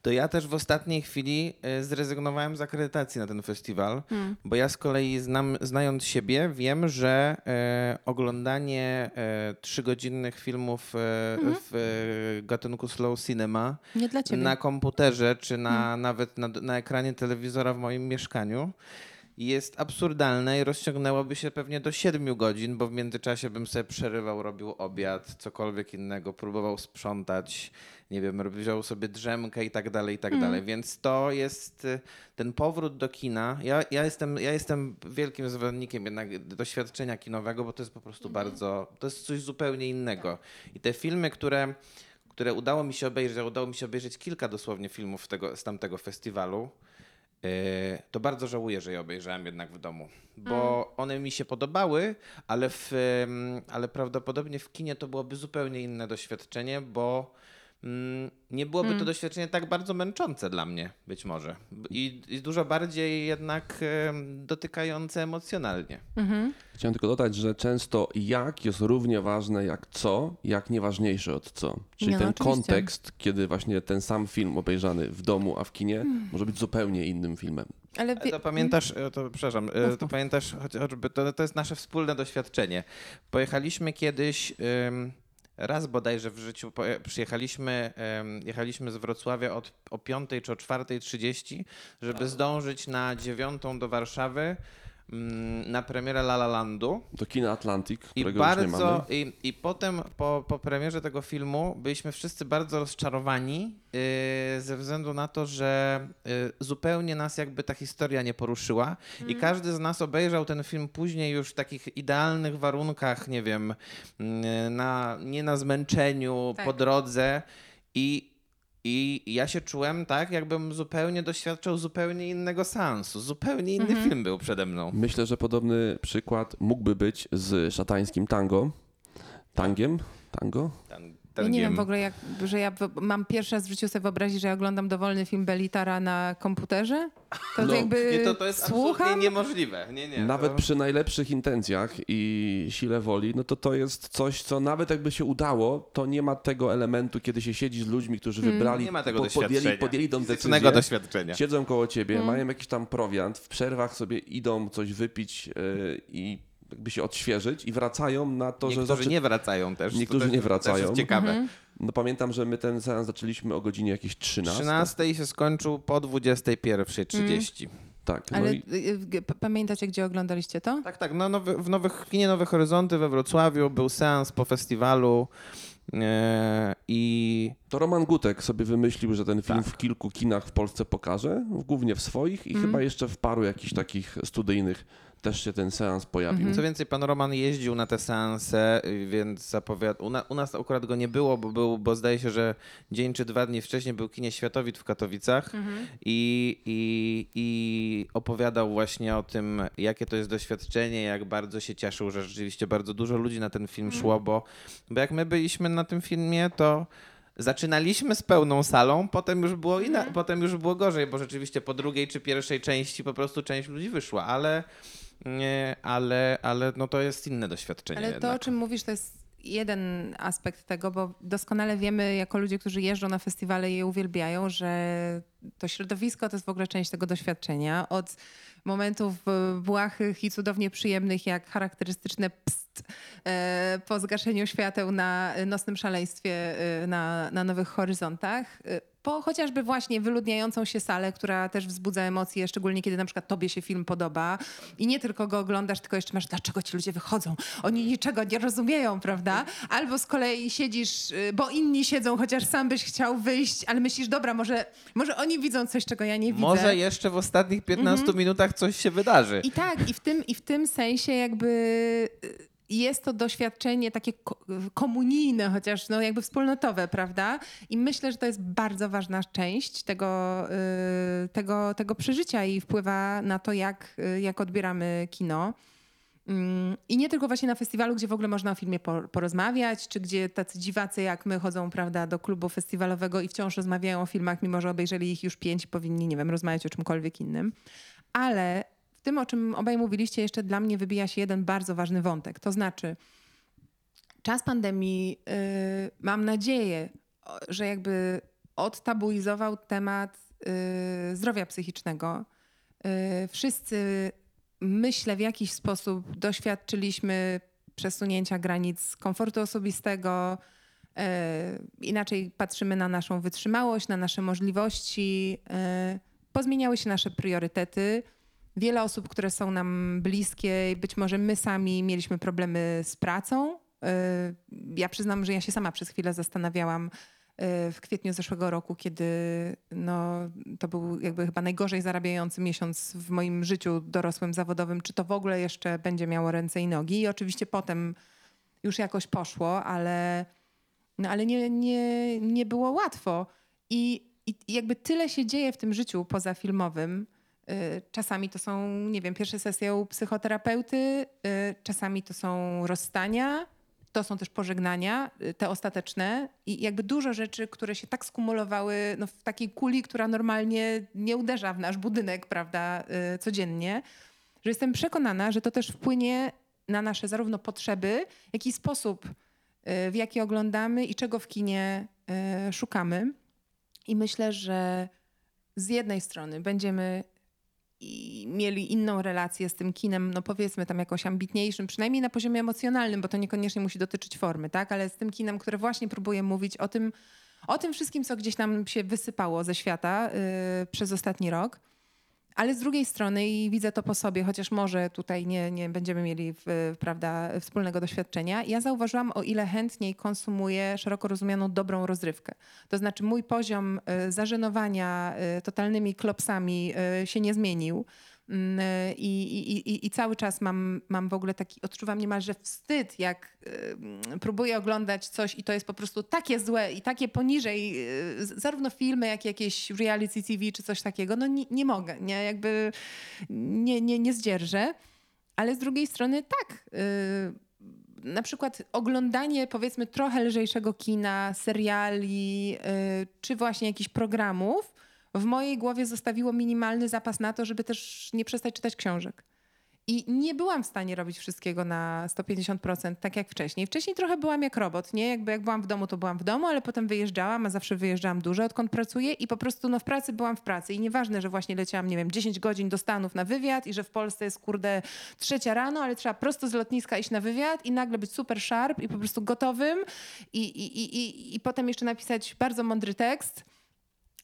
To ja też w ostatniej chwili e, zrezygnowałem z akredytacji na ten festiwal, Hmm. bo ja z kolei znam, znając siebie wiem, że e, oglądanie e, trzygodzinnych filmów e, Mhm. w e, gatunku slow cinema na komputerze czy na, nawet na, na ekranie telewizora w moim mieszkaniu jest absurdalne i rozciągnęłoby się pewnie do 7 godzin, bo w międzyczasie bym sobie przerywał, robił obiad, cokolwiek innego, próbował sprzątać, nie wiem, wziął sobie drzemkę i tak dalej, i tak dalej. Więc to jest y, ten powrót do kina. Ja, ja, jestem, ja jestem wielkim zwolennikiem jednak doświadczenia kinowego, bo to jest po prostu bardzo, to jest coś zupełnie innego. I te filmy, które które udało mi się obejrzeć, udało mi się obejrzeć kilka dosłownie filmów tego, z tamtego festiwalu, to bardzo żałuję, że je obejrzałem jednak w domu, bo one mi się podobały, ale, w, ale prawdopodobnie w kinie to byłoby zupełnie inne doświadczenie, bo mm, nie byłoby to doświadczenie tak bardzo męczące dla mnie, być może. I, i dużo bardziej jednak dotykające emocjonalnie. Mhm. Chciałem tylko dodać, że często jak jest równie ważne jak co, jak nieważniejsze od co. Czyli Nie, no ten oczywiście. kontekst, kiedy właśnie ten sam film obejrzany w domu, a w kinie, Hmm. może być zupełnie innym filmem. Ale wie, To pamiętasz, e, to przepraszam, e, to pamiętasz choćby, to, to jest nasze wspólne doświadczenie. Pojechaliśmy kiedyś, ym, raz bodajże w życiu, poje- przyjechaliśmy, jechaliśmy z Wrocławia od, o 5 czy o 4.30, żeby zdążyć na dziewiątą do Warszawy na premierę La La Landu. Do kina Atlantic, I którego już nie mamy. bardzo, i, i potem po, po premierze tego filmu byliśmy wszyscy bardzo rozczarowani yy, ze względu na to, że yy, zupełnie nas jakby ta historia nie poruszyła i każdy z nas obejrzał ten film później już w takich idealnych warunkach, nie wiem, yy, na, nie na zmęczeniu, Tak. po drodze i i ja się czułem tak, jakbym zupełnie doświadczał zupełnie innego seansu. Zupełnie inny film był przede mną. Myślę, że podobny przykład mógłby być z szatańskim tango. Tangiem? Tango? Ten, ja nie wiem w ogóle, jak, że ja mam pierwszy raz w życiu sobie wyobrazić, że ja oglądam dowolny film Belitara na komputerze. To No. jakby Nie, to, to jest absolutnie słucham. niemożliwe. Nie, nie, Nawet to... przy najlepszych intencjach i sile woli, no to to jest coś, co nawet jakby się udało, to nie ma tego elementu, kiedy się siedzi z ludźmi, którzy wybrali, Hmm. Nie ma tego po- podjęli, doświadczenia. podjęli tą decyzję, doświadczenia. siedzą koło ciebie, Hmm. mają jakiś tam prowiant, w przerwach sobie idą coś wypić yy, i jakby się odświeżyć i wracają na to, Niektórzy że zaczy... nie wracają też. Niektórzy to też, nie To wracają. też jest ciekawe. Mhm. No pamiętam, że my ten seans zaczęliśmy o godzinie jakieś 13. 13 i się skończył po 21.30. Tak, no Ale i y, y, pamiętacie, gdzie oglądaliście to? Tak, tak. No, nowy, w, nowych, w kinie Nowe Horyzonty we Wrocławiu był seans po festiwalu e, i to Roman Gutek sobie wymyślił, że ten film Tak. w kilku kinach w Polsce pokaże, głównie w swoich i Mhm. chyba jeszcze w paru jakichś takich studyjnych też się ten seans pojawił. Mhm. co więcej, pan Roman jeździł na te seanse, więc zapowiadał. U, na, u nas akurat go nie było, bo, był, bo zdaje się, że dzień czy dwa dni wcześniej był kinie Światowit w Katowicach. i, i, i opowiadał właśnie o tym, jakie to jest doświadczenie, jak bardzo się cieszył, że rzeczywiście bardzo dużo ludzi na ten film szło, bo, bo jak my byliśmy na tym filmie, to zaczynaliśmy z pełną salą, potem już było inna, potem już było gorzej, bo rzeczywiście po drugiej czy pierwszej części po prostu część ludzi wyszła, ale Nie, ale, ale no to jest inne doświadczenie Ale to, jednak. o czym mówisz, to jest jeden aspekt tego, bo doskonale wiemy, jako ludzie, którzy jeżdżą na festiwale i je uwielbiają, że to środowisko to jest w ogóle część tego doświadczenia. Od momentów e, błahych i cudownie przyjemnych, jak charakterystyczne pst e, po zgaszeniu świateł na nocnym szaleństwie e, na, na Nowych Horyzontach, e, po chociażby właśnie wyludniającą się salę, która też wzbudza emocje, szczególnie kiedy na przykład tobie się film podoba i nie tylko go oglądasz, tylko jeszcze masz, dlaczego ci ludzie wychodzą? Oni niczego nie rozumieją, prawda? Albo z kolei siedzisz, y, bo inni siedzą, chociaż sam byś chciał wyjść, ale myślisz, dobra, może, może oni widzą coś, czego ja nie widzę. Może jeszcze w ostatnich 15 minutach coś się wydarzy. I tak, i w tym, i w tym sensie jakby y, jest to doświadczenie takie ko- komunijne, chociaż no jakby wspólnotowe, prawda? I myślę, że to jest bardzo ważna część tego, y, tego, tego przeżycia i wpływa na to, jak, y, jak odbieramy kino. Mm, I nie tylko właśnie na festiwalu, gdzie w ogóle można o filmie por- porozmawiać, czy gdzie tacy dziwacy jak my chodzą, prawda, do klubu festiwalowego i wciąż rozmawiają o filmach, mimo że obejrzeli ich już pięć powinni, nie wiem, rozmawiać o czymkolwiek innym. Ale tym, o czym obaj mówiliście, jeszcze dla mnie wybija się jeden bardzo ważny wątek. To znaczy, czas pandemii, y, mam nadzieję, że jakby odtabuizował temat y, zdrowia psychicznego. Y, wszyscy, myślę, w jakiś sposób doświadczyliśmy przesunięcia granic komfortu osobistego. y, inaczej patrzymy na naszą wytrzymałość, na nasze możliwości. y, pozmieniały się nasze priorytety. Wiele osób, które są nam bliskie, być może my sami mieliśmy problemy z pracą. Y, Ja przyznam, że ja się sama przez chwilę zastanawiałam y, w kwietniu zeszłego roku, kiedy no, to był jakby chyba najgorzej zarabiający miesiąc w moim życiu dorosłym, zawodowym, czy to w ogóle jeszcze będzie miało ręce i nogi. I oczywiście potem już jakoś poszło, ale, no, ale nie, nie, nie było łatwo. I, I jakby tyle się dzieje w tym życiu pozafilmowym. Y, Czasami to są, nie wiem, pierwsze sesje u psychoterapeuty, y, czasami to są rozstania, to są też pożegnania, y, te ostateczne i jakby dużo rzeczy, które się tak skumulowały no, w takiej kuli, która normalnie nie uderza w nasz budynek, prawda, y, codziennie, że jestem przekonana, że to też wpłynie na nasze zarówno potrzeby, jak i sposób, y, w jaki oglądamy i czego w kinie y, szukamy. I myślę, że z jednej strony będziemy i mieli inną relację z tym kinem, no powiedzmy tam jakoś ambitniejszym, przynajmniej na poziomie emocjonalnym, bo to niekoniecznie musi dotyczyć formy, tak? Ale z tym kinem, które właśnie próbuje mówić o tym, o tym wszystkim, co gdzieś nam się wysypało ze świata yy, przez ostatni rok. Ale z drugiej strony, i widzę to po sobie, chociaż może tutaj nie, nie będziemy mieli prawda, wspólnego doświadczenia, ja zauważyłam, o ile chętniej konsumuję szeroko rozumianą dobrą rozrywkę. To znaczy, mój poziom y, zażenowania y, totalnymi klopsami y, się nie zmienił. Mm, y, I, i, i, I cały czas mam, mam w ogóle taki, odczuwam niemalże wstyd, jak y, mm, próbuję oglądać coś i to jest po prostu takie złe i takie poniżej, y, zarówno filmy, jak i jakieś reality TV czy coś takiego. No nie, nie mogę, nie, jakby nie, nie, nie zdzierżę. Ale z drugiej strony tak, na przykład oglądanie powiedzmy trochę lżejszego kina, seriali, czy właśnie jakichś programów w mojej głowie zostawiło minimalny zapas na to, żeby też nie przestać czytać książek. I nie byłam w stanie robić wszystkiego na 150%, tak jak wcześniej. Wcześniej trochę byłam jak robot, nie? Jakby jak byłam w domu, to byłam w domu, ale potem wyjeżdżałam, a zawsze wyjeżdżałam dużo, odkąd pracuję i po prostu no, w pracy byłam w pracy. I nieważne, że właśnie leciałam, nie wiem, 10 godzin do Stanów na wywiad i że w Polsce jest, kurde, trzecia rano, ale trzeba prosto z lotniska iść na wywiad i nagle być super sharp i po prostu gotowym i, i, i, i, i potem jeszcze napisać bardzo mądry tekst.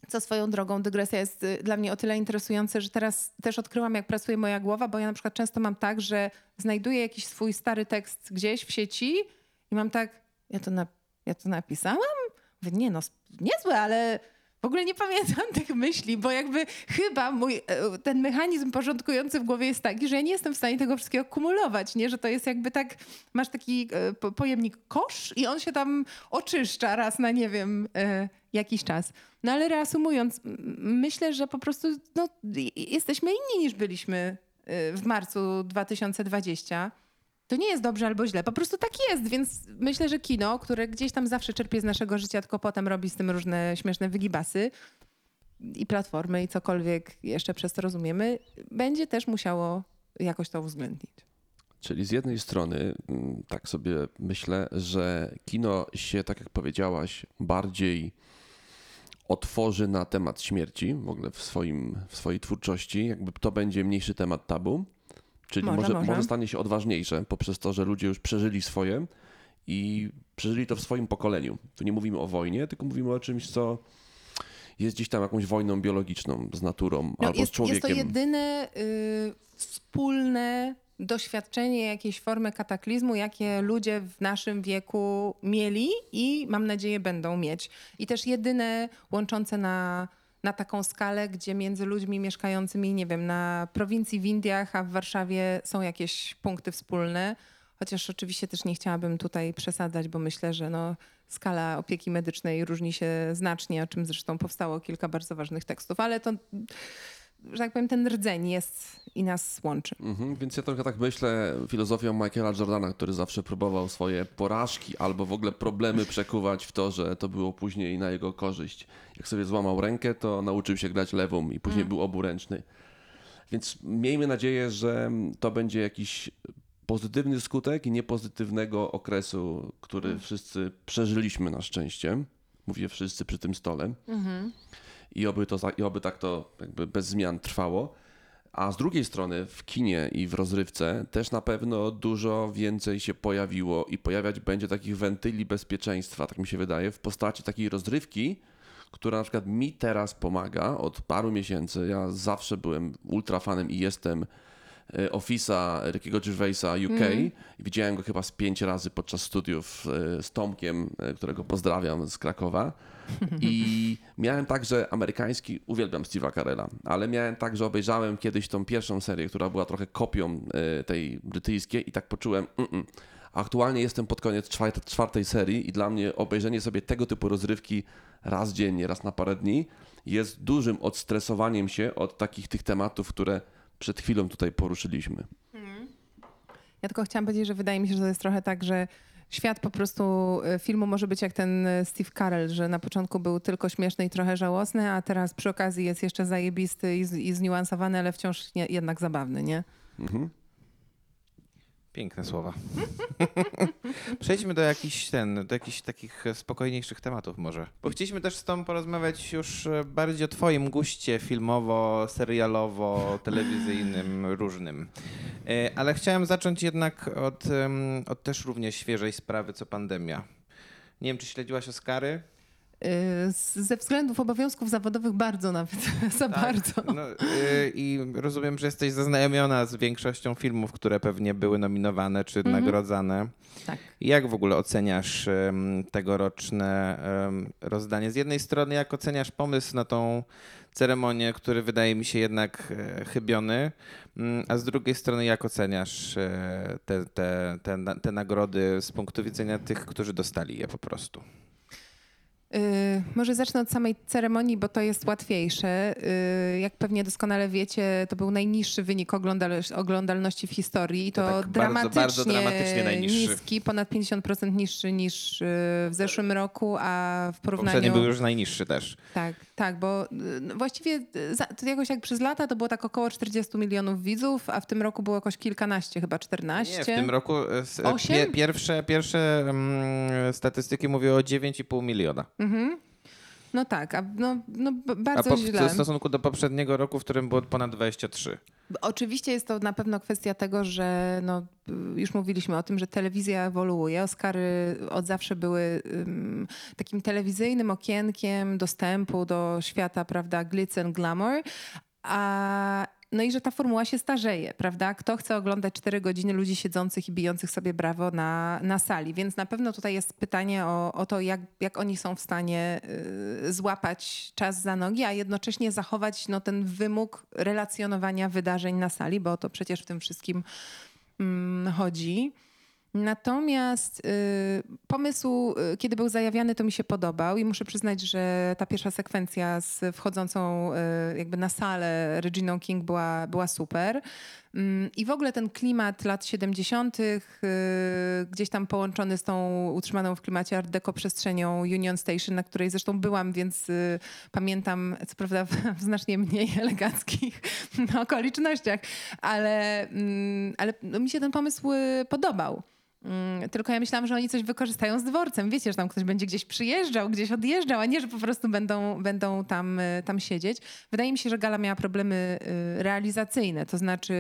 Co swoją drogą, dygresja jest y, dla mnie o tyle interesujące, że teraz też odkryłam, jak pracuje moja głowa, bo ja na przykład często mam tak, że znajduję jakiś swój stary tekst gdzieś w sieci i mam tak, ja to, na, ja to napisałam? Nie no, niezłe, ale w ogóle nie pamiętam tych myśli, bo jakby chyba mój, e, ten mechanizm porządkujący w głowie jest taki, że ja nie jestem w stanie tego wszystkiego kumulować, nie? Że to jest jakby tak, masz taki e, po- pojemnik kosz i on się tam oczyszcza raz na, nie wiem, e, jakiś czas. No ale reasumując, myślę, że po prostu no, jesteśmy inni niż byliśmy e, w marcu 2020. To nie jest dobrze albo źle, po prostu tak jest, więc myślę, że kino, które gdzieś tam zawsze czerpie z naszego życia, tylko potem robi z tym różne śmieszne wygibasy i platformy i cokolwiek jeszcze przez to rozumiemy, będzie też musiało jakoś to uwzględnić. Czyli z jednej strony, mm, tak sobie myślę, że kino się, tak jak powiedziałaś, bardziej otworzy na temat śmierci w ogóle w, swoim, w swojej twórczości. Jakby to będzie mniejszy temat tabu. Czyli Może, może, może. może stanie się odważniejsze poprzez to, że ludzie już przeżyli swoje i przeżyli to w swoim pokoleniu. Tu nie mówimy o wojnie, tylko mówimy o czymś, co jest gdzieś tam jakąś wojną biologiczną z naturą No, albo jest, z człowiekiem. jest to jedyne y, wspólne doświadczenie jakiejś formy kataklizmu, jakie ludzie w naszym wieku mieli i mam nadzieję będą mieć. I też jedyne łączące na, na taką skalę, gdzie między ludźmi mieszkającymi, nie wiem, na prowincji w Indiach, a w Warszawie są jakieś punkty wspólne. Chociaż oczywiście też nie chciałabym tutaj przesadzać, bo myślę, że no, skala opieki medycznej różni się znacznie, o czym zresztą powstało kilka bardzo ważnych tekstów, ale to, że tak powiem, ten rdzeń jest i nas łączy. Mhm, więc ja trochę tak myślę filozofią Michaela Jordana, który zawsze próbował swoje porażki albo w ogóle problemy przekuwać w to, że to było później na jego korzyść. Jak sobie złamał rękę, to nauczył się grać lewą i później był oburęczny. Więc miejmy nadzieję, że to będzie jakiś pozytywny skutek i niepozytywnego okresu, który wszyscy przeżyliśmy na szczęście. Mówię wszyscy przy tym stole. I oby, to, i oby tak to jakby bez zmian trwało. A z drugiej strony w kinie i w rozrywce też na pewno dużo więcej się pojawiło i pojawiać będzie takich wentyli bezpieczeństwa, tak mi się wydaje, w postaci takiej rozrywki, która na przykład mi teraz pomaga od paru miesięcy. Ja zawsze byłem ultrafanem i jestem Office'a Rickiego Gervaisa UK i widziałem go chyba z pięć razy podczas studiów e, z Tomkiem, e, którego pozdrawiam z Krakowa. I miałem także amerykański, uwielbiam Steve'a Carella, ale miałem tak, że obejrzałem kiedyś tą pierwszą serię, która była trochę kopią e, tej brytyjskiej i tak poczułem, mm-mm. aktualnie jestem pod koniec czwartej serii i dla mnie obejrzenie sobie tego typu rozrywki raz dziennie, raz na parę dni jest dużym odstresowaniem się od takich tych tematów, które przed chwilą tutaj poruszyliśmy. Ja tylko chciałam powiedzieć, że wydaje mi się, że to jest trochę tak, że świat po prostu y, filmu może być jak ten y, Steve Carell, że na początku był tylko śmieszny i trochę żałosny, a teraz przy okazji jest jeszcze zajebisty i, z, i zniuansowany, ale wciąż nie, jednak zabawny, nie? Mhm. Piękne słowa. Przejdźmy do jakichś ten, do jakichś takich spokojniejszych tematów może. Bo chcieliśmy też z tobą porozmawiać już e, bardziej o twoim guście filmowo, serialowo, telewizyjnym, różnym. E, Ale chciałem zacząć jednak od, od też równie świeżej sprawy, co pandemia. Nie wiem, czy śledziłaś Oscary? Y, Ze względów obowiązków zawodowych bardzo nawet, za bardzo. No, y, I rozumiem, że jesteś zaznajomiona z większością filmów, które pewnie były nominowane czy nagrodzane. Tak. Jak w ogóle oceniasz em, tegoroczne em, rozdanie? Z jednej strony, jak oceniasz pomysł na tą ceremonię, który wydaje mi się jednak e, chybiony, mm, a z drugiej strony, jak oceniasz e, te, te, te, te nagrody z punktu widzenia tych, którzy dostali je po prostu? Y, może zacznę od samej ceremonii, bo to jest łatwiejsze. Y, jak pewnie doskonale wiecie, to był najniższy wynik oglądal- oglądalności w historii i to, To tak bardzo, dramatycznie, bardzo dramatycznie najniższy. niski, ponad 50% niższy niż y, w zeszłym roku, a w porównaniu... Poprzedni był już najniższy też. Tak, tak, bo y, no właściwie y, jakoś jak przez lata to było tak około 40 milionów widzów, a w tym roku było jakoś kilkanaście, chyba 14. Nie, w tym roku Osiem? pie, pierwsze, pierwsze mm, statystyki mówią o 9,5 miliona. No tak, a no, no b- A bardzo po, źle. w stosunku do poprzedniego roku, w którym było ponad 23. Oczywiście jest to na pewno kwestia tego, że no, już mówiliśmy o tym, że telewizja ewoluuje. Oscary od zawsze były ym, takim telewizyjnym okienkiem dostępu do świata, prawda, glitz and glamour. A, no i że ta formuła się starzeje, prawda? Kto chce oglądać 4 godziny ludzi siedzących i bijących sobie brawo na, na sali? Więc na pewno tutaj jest pytanie o, o to, jak, jak oni są w stanie y, złapać czas za nogi, a jednocześnie zachować no, ten wymóg relacjonowania wydarzeń na sali, bo o to przecież w tym wszystkim mm, chodzi. Natomiast y, pomysł, y, kiedy był zajawiany, to mi się podobał i muszę przyznać, że ta pierwsza sekwencja z wchodzącą y, jakby na salę Reginą King była, była super. Mm, I w ogóle ten klimat lat 70., y, gdzieś tam połączony z tą utrzymaną w klimacie Art Deco przestrzenią Union Station, na której zresztą byłam, więc y, pamiętam, co prawda w, znacznie mniej eleganckich okolicznościach, ale, mm, ale no, mi się ten pomysł podobał. Mm, Tylko ja myślałam, że oni coś wykorzystają z dworcem. Wiecie, że tam ktoś będzie gdzieś przyjeżdżał, gdzieś odjeżdżał, a nie, że po prostu będą, będą tam, y, tam siedzieć. Wydaje mi się, że gala miała problemy y, realizacyjne. To znaczy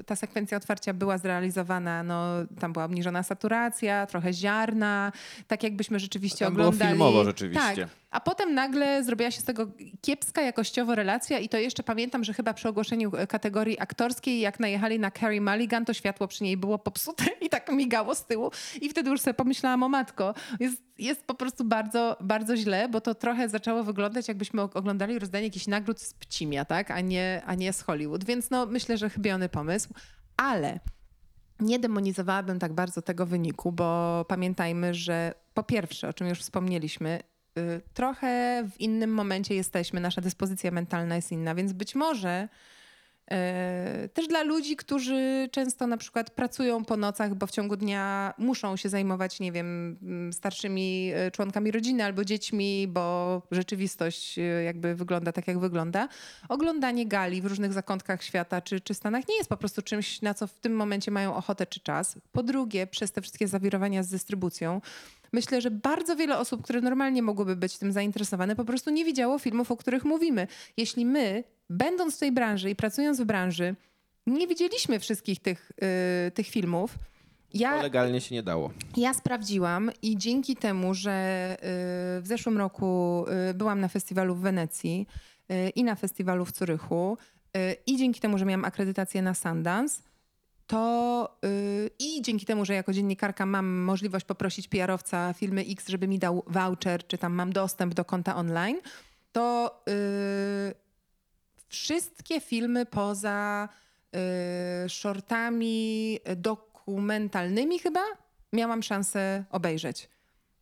y, ta sekwencja otwarcia była zrealizowana, no tam była obniżona saturacja, trochę ziarna, tak jakbyśmy rzeczywiście Tam było oglądali. filmowo rzeczywiście. Tak, a potem nagle zrobiła się z tego kiepska jakościowo relacja i to jeszcze pamiętam, że chyba przy ogłoszeniu e, kategorii aktorskiej, jak najechali na Carrie Mulligan, to światło przy niej było popsute i tak migało z tyłu i wtedy już sobie pomyślałam o matko. Jest, jest po prostu bardzo, bardzo źle, bo to trochę zaczęło wyglądać jakbyśmy og- oglądali rozdanie jakichś nagród z Pcimia, tak? A nie, a nie z Hollywood. Więc no myślę, że chybiony pomysł. Ale nie demonizowałabym tak bardzo tego wyniku, bo pamiętajmy, że po pierwsze, o czym już wspomnieliśmy, trochę w innym momencie jesteśmy, nasza dyspozycja mentalna jest inna, więc być może y, też dla ludzi, którzy często na przykład pracują po nocach, bo w ciągu dnia muszą się zajmować, nie wiem, mm, starszymi y, członkami rodziny albo dziećmi, bo rzeczywistość y, jakby wygląda tak, jak wygląda. Oglądanie gali w różnych zakątkach świata czy, czy Stanach nie jest po prostu czymś, na co w tym momencie mają ochotę czy czas. Po drugie, przez te wszystkie zawirowania z dystrybucją, Myślę, że bardzo wiele osób, które normalnie mogłyby być tym zainteresowane, po prostu nie widziało filmów, o których mówimy. Jeśli my, będąc w tej branży i pracując w branży, nie widzieliśmy wszystkich tych, y, tych filmów, To ja, legalnie się nie dało. ja sprawdziłam i dzięki temu, że y, w zeszłym roku y, byłam na festiwalu w Wenecji y, i na festiwalu w Curychu y, i dzięki temu, że miałam akredytację na Sundance, to y, i dzięki temu, że jako dziennikarka mam możliwość poprosić PR-owca firmy X, żeby mi dał voucher, czy tam mam dostęp do konta online, to y, wszystkie filmy poza y, shortami dokumentalnymi chyba miałam szansę obejrzeć.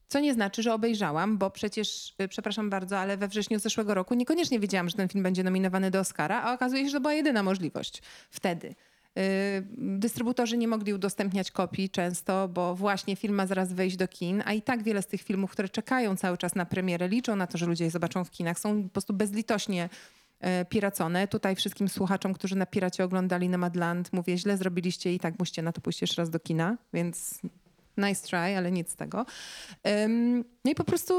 Co nie znaczy, że obejrzałam, bo przecież, y, przepraszam bardzo, ale we wrześniu zeszłego roku niekoniecznie wiedziałam, że ten film będzie nominowany do Oscara, a okazuje się, że to była jedyna możliwość wtedy. Y, Dystrybutorzy nie mogli udostępniać kopii często, bo właśnie film ma zaraz wejść do kin, a i tak wiele z tych filmów, które czekają cały czas na premierę, liczą na to, że ludzie je zobaczą w kinach, są po prostu bezlitośnie e, piracone. Tutaj wszystkim słuchaczom, którzy na Piracie oglądali Nomadland, mówię, źle zrobiliście i tak musicie na to pójść jeszcze raz do kina, więc nice try, ale nic z tego. No i po prostu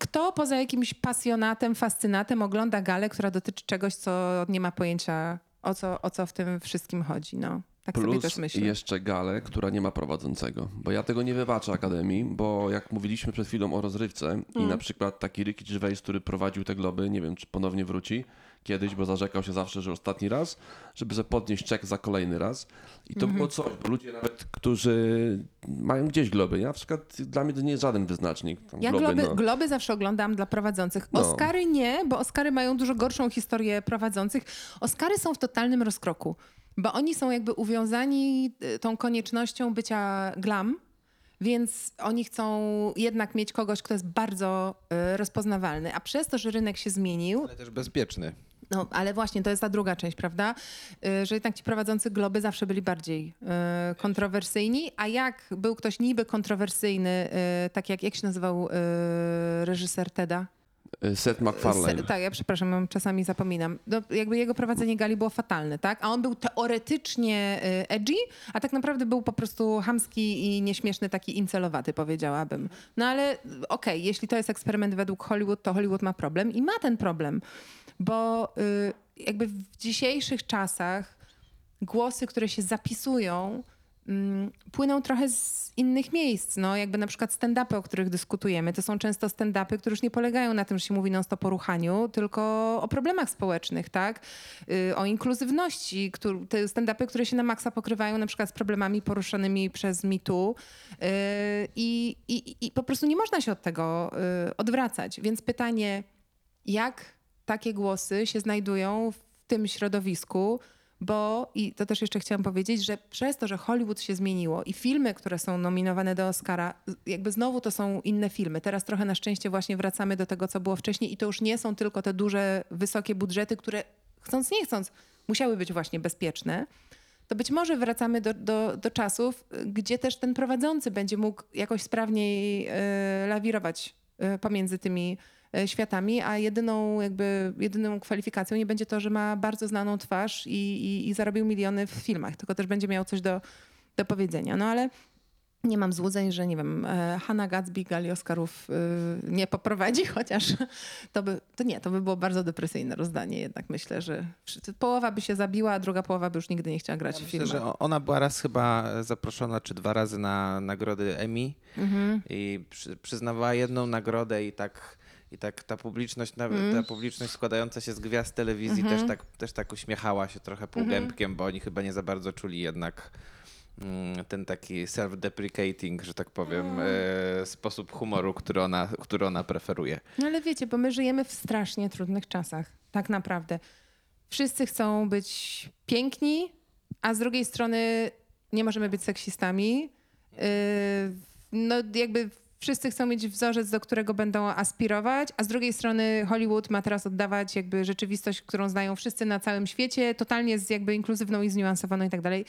kto poza jakimś pasjonatem, fascynatem ogląda galę, która dotyczy czegoś, co nie ma pojęcia, o co, o co w tym wszystkim chodzi. No, tak sobie też Plus jeszcze galę, która nie ma prowadzącego. Bo ja tego nie wybaczę Akademii, bo jak mówiliśmy przed chwilą o rozrywce i Mm. na przykład taki Ricky Gervais, który prowadził te globy, nie wiem czy ponownie wróci kiedyś, bo zarzekał się zawsze, że ostatni raz, żeby sobie podnieść czek za kolejny raz. I to Mhm. było coś, bo ludzie nawet, którzy mają gdzieś globy, ja na przykład dla mnie to nie jest żaden wyznacznik. Tam Ja globy, globy, no. globy zawsze oglądam dla prowadzących. No. Oscary nie, bo Oscary mają dużo gorszą historię prowadzących. Oscary są w totalnym rozkroku, bo oni są jakby uwiązani y, tą koniecznością bycia glam, więc oni chcą jednak mieć kogoś, kto jest bardzo y, rozpoznawalny. A przez to, że rynek się zmienił, Ale też bezpieczny. No, ale właśnie to jest ta druga część, prawda? Y, Że jednak ci prowadzący globy zawsze byli bardziej y, kontrowersyjni, a jak był ktoś niby kontrowersyjny, y, tak jak, jak się nazywał reżyser Teda? Seth MacFarlane. Tak, ja przepraszam, czasami zapominam. No, jakby jego prowadzenie gali było fatalne, tak? A on był teoretycznie edgy, a tak naprawdę był po prostu hamski i nieśmieszny, taki incelowaty, powiedziałabym. No ale okej, jeśli to jest eksperyment według Hollywood, to Hollywood ma problem i ma ten problem, bo y, jakby w dzisiejszych czasach głosy, które się zapisują, mm, płyną trochę z innych miejsc. No, jakby na przykład stand-upy, o których dyskutujemy, to są często stand-upy, które już nie polegają na tym, że się mówi non-stop o ruchaniu, tylko o problemach społecznych, tak? Y, o inkluzywności. Te stand-upy, które się na maksa pokrywają na przykład z problemami poruszanymi przez MeToo y, i, i, po prostu nie można się od tego odwracać. Więc pytanie, jak takie głosy się znajdują w tym środowisku, bo i to też jeszcze chciałam powiedzieć, że przez to, że Hollywood się zmieniło i filmy, które są nominowane do Oscara, jakby znowu to są inne filmy. Teraz trochę na szczęście właśnie wracamy do tego, co było wcześniej i to już nie są tylko te duże, wysokie budżety, które chcąc nie chcąc musiały być właśnie bezpieczne. To być może wracamy do, do, do czasów, gdzie też ten prowadzący będzie mógł jakoś sprawniej e, lawirować e, pomiędzy tymi światami, a jedyną jakby jedyną kwalifikacją nie będzie to, że ma bardzo znaną twarz i, i, i zarobił miliony w filmach, tylko też będzie miał coś do, do powiedzenia. No ale nie mam złudzeń, że nie wiem, e, Hanna Gatsby gali Oscarów y, nie poprowadzi, chociaż to by, to nie, to by było bardzo depresyjne rozdanie jednak myślę, że połowa by się zabiła, a druga połowa by już nigdy nie chciała grać w Myślę, filmach. że ona była raz chyba zaproszona, czy dwa razy na nagrody Emmy Mhm. i przy, przyznawała jedną nagrodę i tak, i tak ta publiczność, nawet Mhm. ta publiczność składająca się z gwiazd telewizji też, tak, też tak uśmiechała się trochę półgębkiem, bo oni chyba nie za bardzo czuli jednak mm, ten taki self-deprecating, że tak powiem, e, sposób humoru, który ona, który ona preferuje. No ale wiecie, bo my żyjemy w strasznie trudnych czasach, tak naprawdę. Wszyscy chcą być piękni, a z drugiej strony nie możemy być seksistami. Yy, No jakby wszyscy chcą mieć wzorzec, do którego będą aspirować, a z drugiej strony Hollywood ma teraz oddawać jakby rzeczywistość, którą znają wszyscy na całym świecie, totalnie z jakby inkluzywną i zniuansowaną i tak dalej.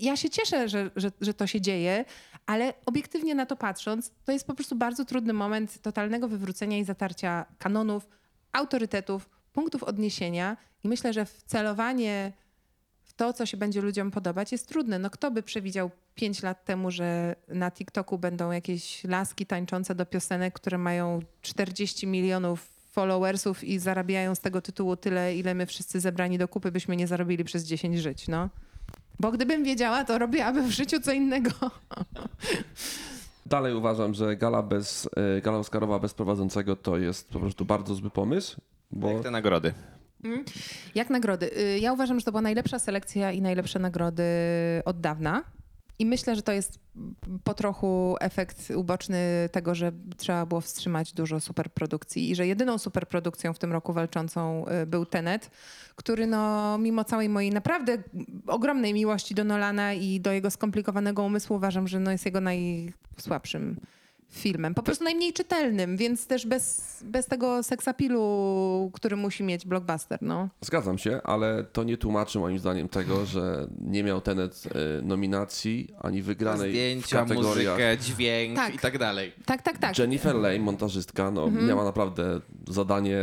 Ja się cieszę, że, że, że to się dzieje, ale obiektywnie na to patrząc, to jest po prostu bardzo trudny moment totalnego wywrócenia i zatarcia kanonów, autorytetów, punktów odniesienia. I myślę, że wcelowanie to, co się będzie ludziom podobać, jest trudne. No kto by przewidział pięć lat temu, że na TikToku będą jakieś laski tańczące do piosenek, które mają 40 milionów followersów i zarabiają z tego tytułu tyle, ile my wszyscy zebrani do kupy byśmy nie zarobili przez 10 żyć, no. Bo gdybym wiedziała, to robiłabym w życiu co innego. Dalej uważam, że gala, bez, e, gala Oscarowa bez prowadzącego to jest po prostu bardzo zły pomysł, bo Jak te nagrody. Jak nagrody? Y, Ja uważam, że to była najlepsza selekcja i najlepsze nagrody od dawna. I myślę, że to jest po trochu efekt uboczny tego, że trzeba było wstrzymać dużo superprodukcji i że jedyną superprodukcją w tym roku walczącą y, był Tenet, który no, mimo całej mojej naprawdę ogromnej miłości do Nolana i do jego skomplikowanego umysłu uważam, że no, jest jego najsłabszym filmem. Po prostu najmniej czytelnym, więc też bez, bez tego seksapilu, który musi mieć blockbuster. No. Zgadzam się, ale to nie tłumaczy moim zdaniem tego, że nie miał Tenet e, nominacji ani wygranej w Zdjęcia, kategoriach. muzykę, dźwięk Tak. i tak dalej. Tak, tak, tak. Jennifer Lane, montażystka, no, Mhm. miała naprawdę zadanie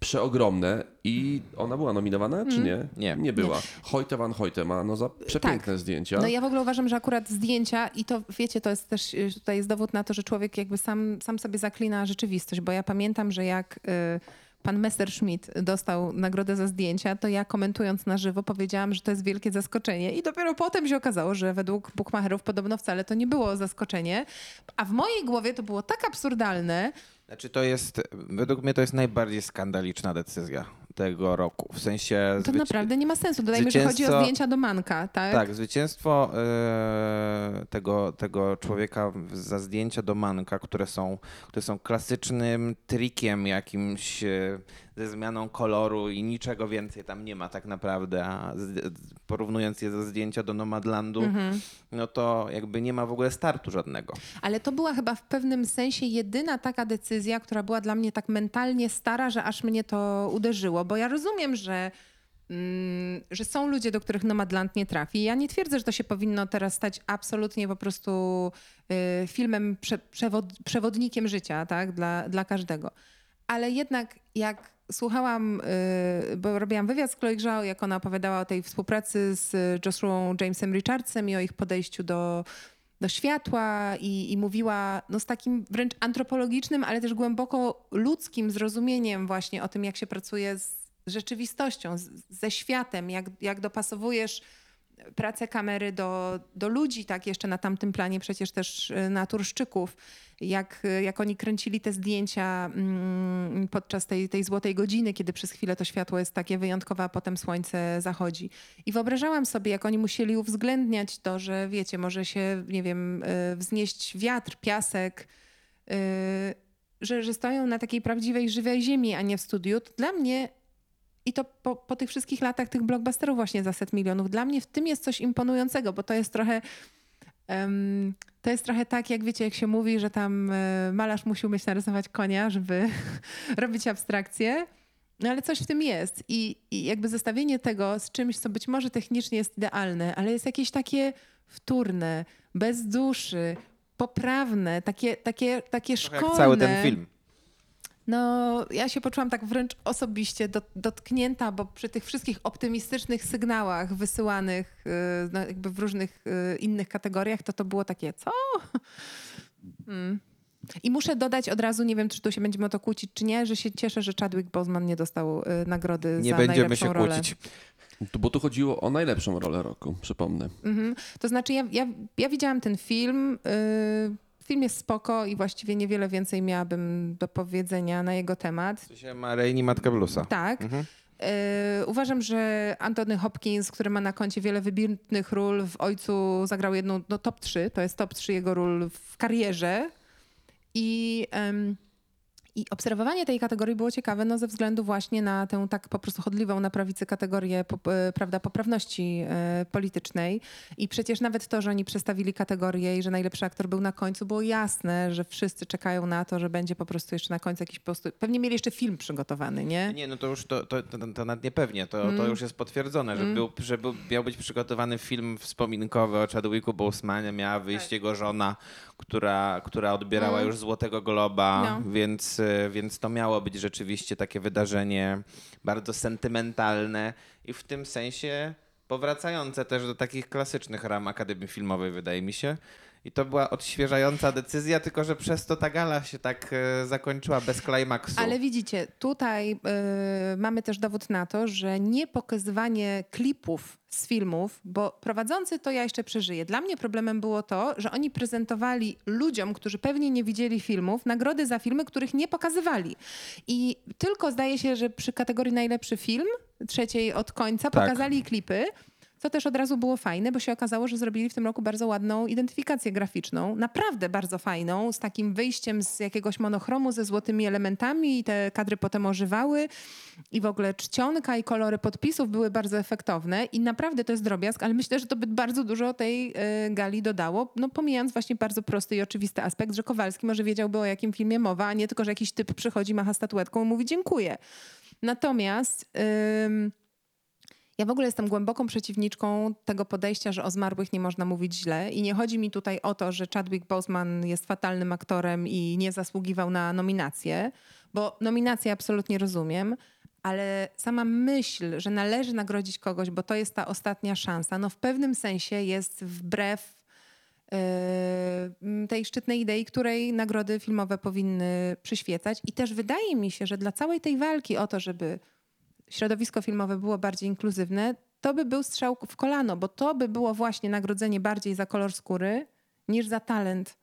przeogromne i ona była nominowana, czy nie? Nie. Nie była. Hoyte van Hoytema, no za przepiękne zdjęcia. No ja w ogóle uważam, że akurat zdjęcia i to wiecie, to jest też y, tutaj jest dowód na to, że człowiek jakby sam, sam sobie zaklina rzeczywistość, bo ja pamiętam, że jak y, pan Messerschmidt dostał nagrodę za zdjęcia, to ja komentując na żywo powiedziałam, że to jest wielkie zaskoczenie i dopiero potem się okazało, że według Buchmacherów podobno wcale to nie było zaskoczenie, a w mojej głowie to było tak absurdalne, Znaczy to jest, według mnie to jest najbardziej skandaliczna decyzja tego roku. W sensie... to zwyci- naprawdę nie ma sensu. Dodajmy, że chodzi o zdjęcia do Manka, tak? Tak, zwycięstwo e, tego, tego człowieka za zdjęcia do Manka, które są, które są klasycznym trikiem jakimś e, ze zmianą koloru i niczego więcej tam nie ma tak naprawdę, a porównując je ze zdjęcia do Nomadlandu, Mhm. no to jakby nie ma w ogóle startu żadnego. Ale to była chyba w pewnym sensie jedyna taka decyzja, która była dla mnie tak mentalnie stara, że aż mnie to uderzyło. Bo ja rozumiem, że, mm, że są ludzie, do których Nomadland nie trafi. Ja nie twierdzę, że to się powinno teraz stać absolutnie po prostu y, filmem, prze, przewod, przewodnikiem życia tak? dla, dla każdego. Ale jednak jak słuchałam, y, bo robiłam wywiad z Chloe Zhao, jak ona opowiadała o tej współpracy z Joshua Jamesem Richardsem i o ich podejściu do, do światła i, i mówiła no, z takim wręcz antropologicznym, ale też głęboko ludzkim zrozumieniem właśnie o tym, jak się pracuje z rzeczywistością, z, ze światem, jak, jak dopasowujesz pracę kamery do, do ludzi, tak jeszcze na tamtym planie przecież też y, naturszczyków, jak, jak oni kręcili te zdjęcia mm, podczas tej, tej złotej godziny, kiedy przez chwilę to światło jest takie wyjątkowe, a potem słońce zachodzi. I wyobrażałam sobie, jak oni musieli uwzględniać to, że wiecie, może się, nie wiem, y, wznieść wiatr, piasek, y, że, że stoją na takiej prawdziwej, żywej ziemi, a nie w studiu. To dla mnie I to po, po tych wszystkich latach tych blockbusterów właśnie za set milionów. Dla mnie w tym jest coś imponującego, bo to jest trochę... em, to jest trochę tak, jak wiecie, jak się mówi, że tam e, malarz musi umieć narysować konia, żeby robić abstrakcję. No ale coś w tym jest. I, I jakby zestawienie tego z czymś, co być może technicznie jest idealne, ale jest jakieś takie wtórne, bez duszy, poprawne, takie, takie, takie Trochę szkolne. jak cały ten film. No, ja się poczułam tak wręcz osobiście dot, dotknięta, bo przy tych wszystkich optymistycznych sygnałach wysyłanych y, no, jakby w różnych y, innych kategoriach, to to było takie, co? Hmm. I muszę dodać od razu, nie wiem, czy tu się będziemy o to kłócić, czy nie, że się cieszę, że Chadwick Boseman nie dostał y, nagrody Nie za będziemy najlepszą się rolę. kłócić. Tu- Bo tu chodziło o najlepszą rolę roku, przypomnę. Mhm. To znaczy, ja, ja, ja widziałam ten film. y, film jest spoko i właściwie niewiele więcej miałabym do powiedzenia na jego temat. To się ma Rainey Matka Bluesa. Tak. Mhm. Y, uważam, że Anthony Hopkins, który ma na koncie wiele wybitnych ról, w Ojcu zagrał jedną, no top 3, to jest top 3 jego ról w karierze. I, em, I obserwowanie tej kategorii było ciekawe no, ze względu właśnie na tę tak po prostu chodliwą na prawicy kategorię pop, e, prawda, poprawności e, politycznej. I przecież nawet to, że oni przestawili kategorię i że najlepszy aktor był na końcu, było jasne, że wszyscy czekają na to, że będzie po prostu jeszcze na końcu jakiś po. Pewnie mieli jeszcze film przygotowany, nie? Nie, no to już to, to, to, to nawet niepewnie, to, to już jest potwierdzone, że, był, że był, miał być przygotowany film wspominkowy o Chadwicku Bosemanie, miała wyjść jego żona, która, która odbierała już Złotego Globa, No. więc, więc to miało być rzeczywiście takie wydarzenie bardzo sentymentalne i w tym sensie powracające też do takich klasycznych ram Akademii Filmowej, wydaje mi się. I to była odświeżająca decyzja, tylko że przez to ta gala się tak e, zakończyła bez klimaksu. Ale widzicie, tutaj y, mamy też dowód na to, że nie pokazywanie klipów z filmów, bo prowadzący to ja jeszcze przeżyję. Dla mnie problemem było to, że oni prezentowali ludziom, którzy pewnie nie widzieli filmów, nagrody za filmy, których nie pokazywali. I tylko zdaje się, że przy kategorii najlepszy film, trzeciej od końca, Tak. pokazali klipy. Co też od razu było fajne, bo się okazało, że zrobili w tym roku bardzo ładną identyfikację graficzną. Naprawdę bardzo fajną, z takim wyjściem z jakiegoś monochromu ze złotymi elementami i te kadry potem ożywały i w ogóle czcionka i kolory podpisów były bardzo efektowne i naprawdę to jest drobiazg, ale myślę, że to by bardzo dużo tej y, gali dodało, no pomijając właśnie bardzo prosty i oczywisty aspekt, że Kowalski może wiedziałby o jakim filmie mowa, a nie tylko, że jakiś typ przychodzi, macha statuetką i mówi dziękuję. Natomiast... ja w ogóle jestem głęboką przeciwniczką tego podejścia, że o zmarłych nie można mówić źle. I nie chodzi mi tutaj o to, że Chadwick Boseman jest fatalnym aktorem i nie zasługiwał na nominację, bo nominację absolutnie rozumiem, ale sama myśl, że należy nagrodzić kogoś, bo to jest ta ostatnia szansa, no w pewnym sensie jest wbrew yy, tej szczytnej idei, której nagrody filmowe powinny przyświecać. I też wydaje mi się, że dla całej tej walki o to, żeby środowisko filmowe było bardziej inkluzywne, to by był strzał w kolano, bo to by było właśnie nagrodzenie bardziej za kolor skóry niż za talent.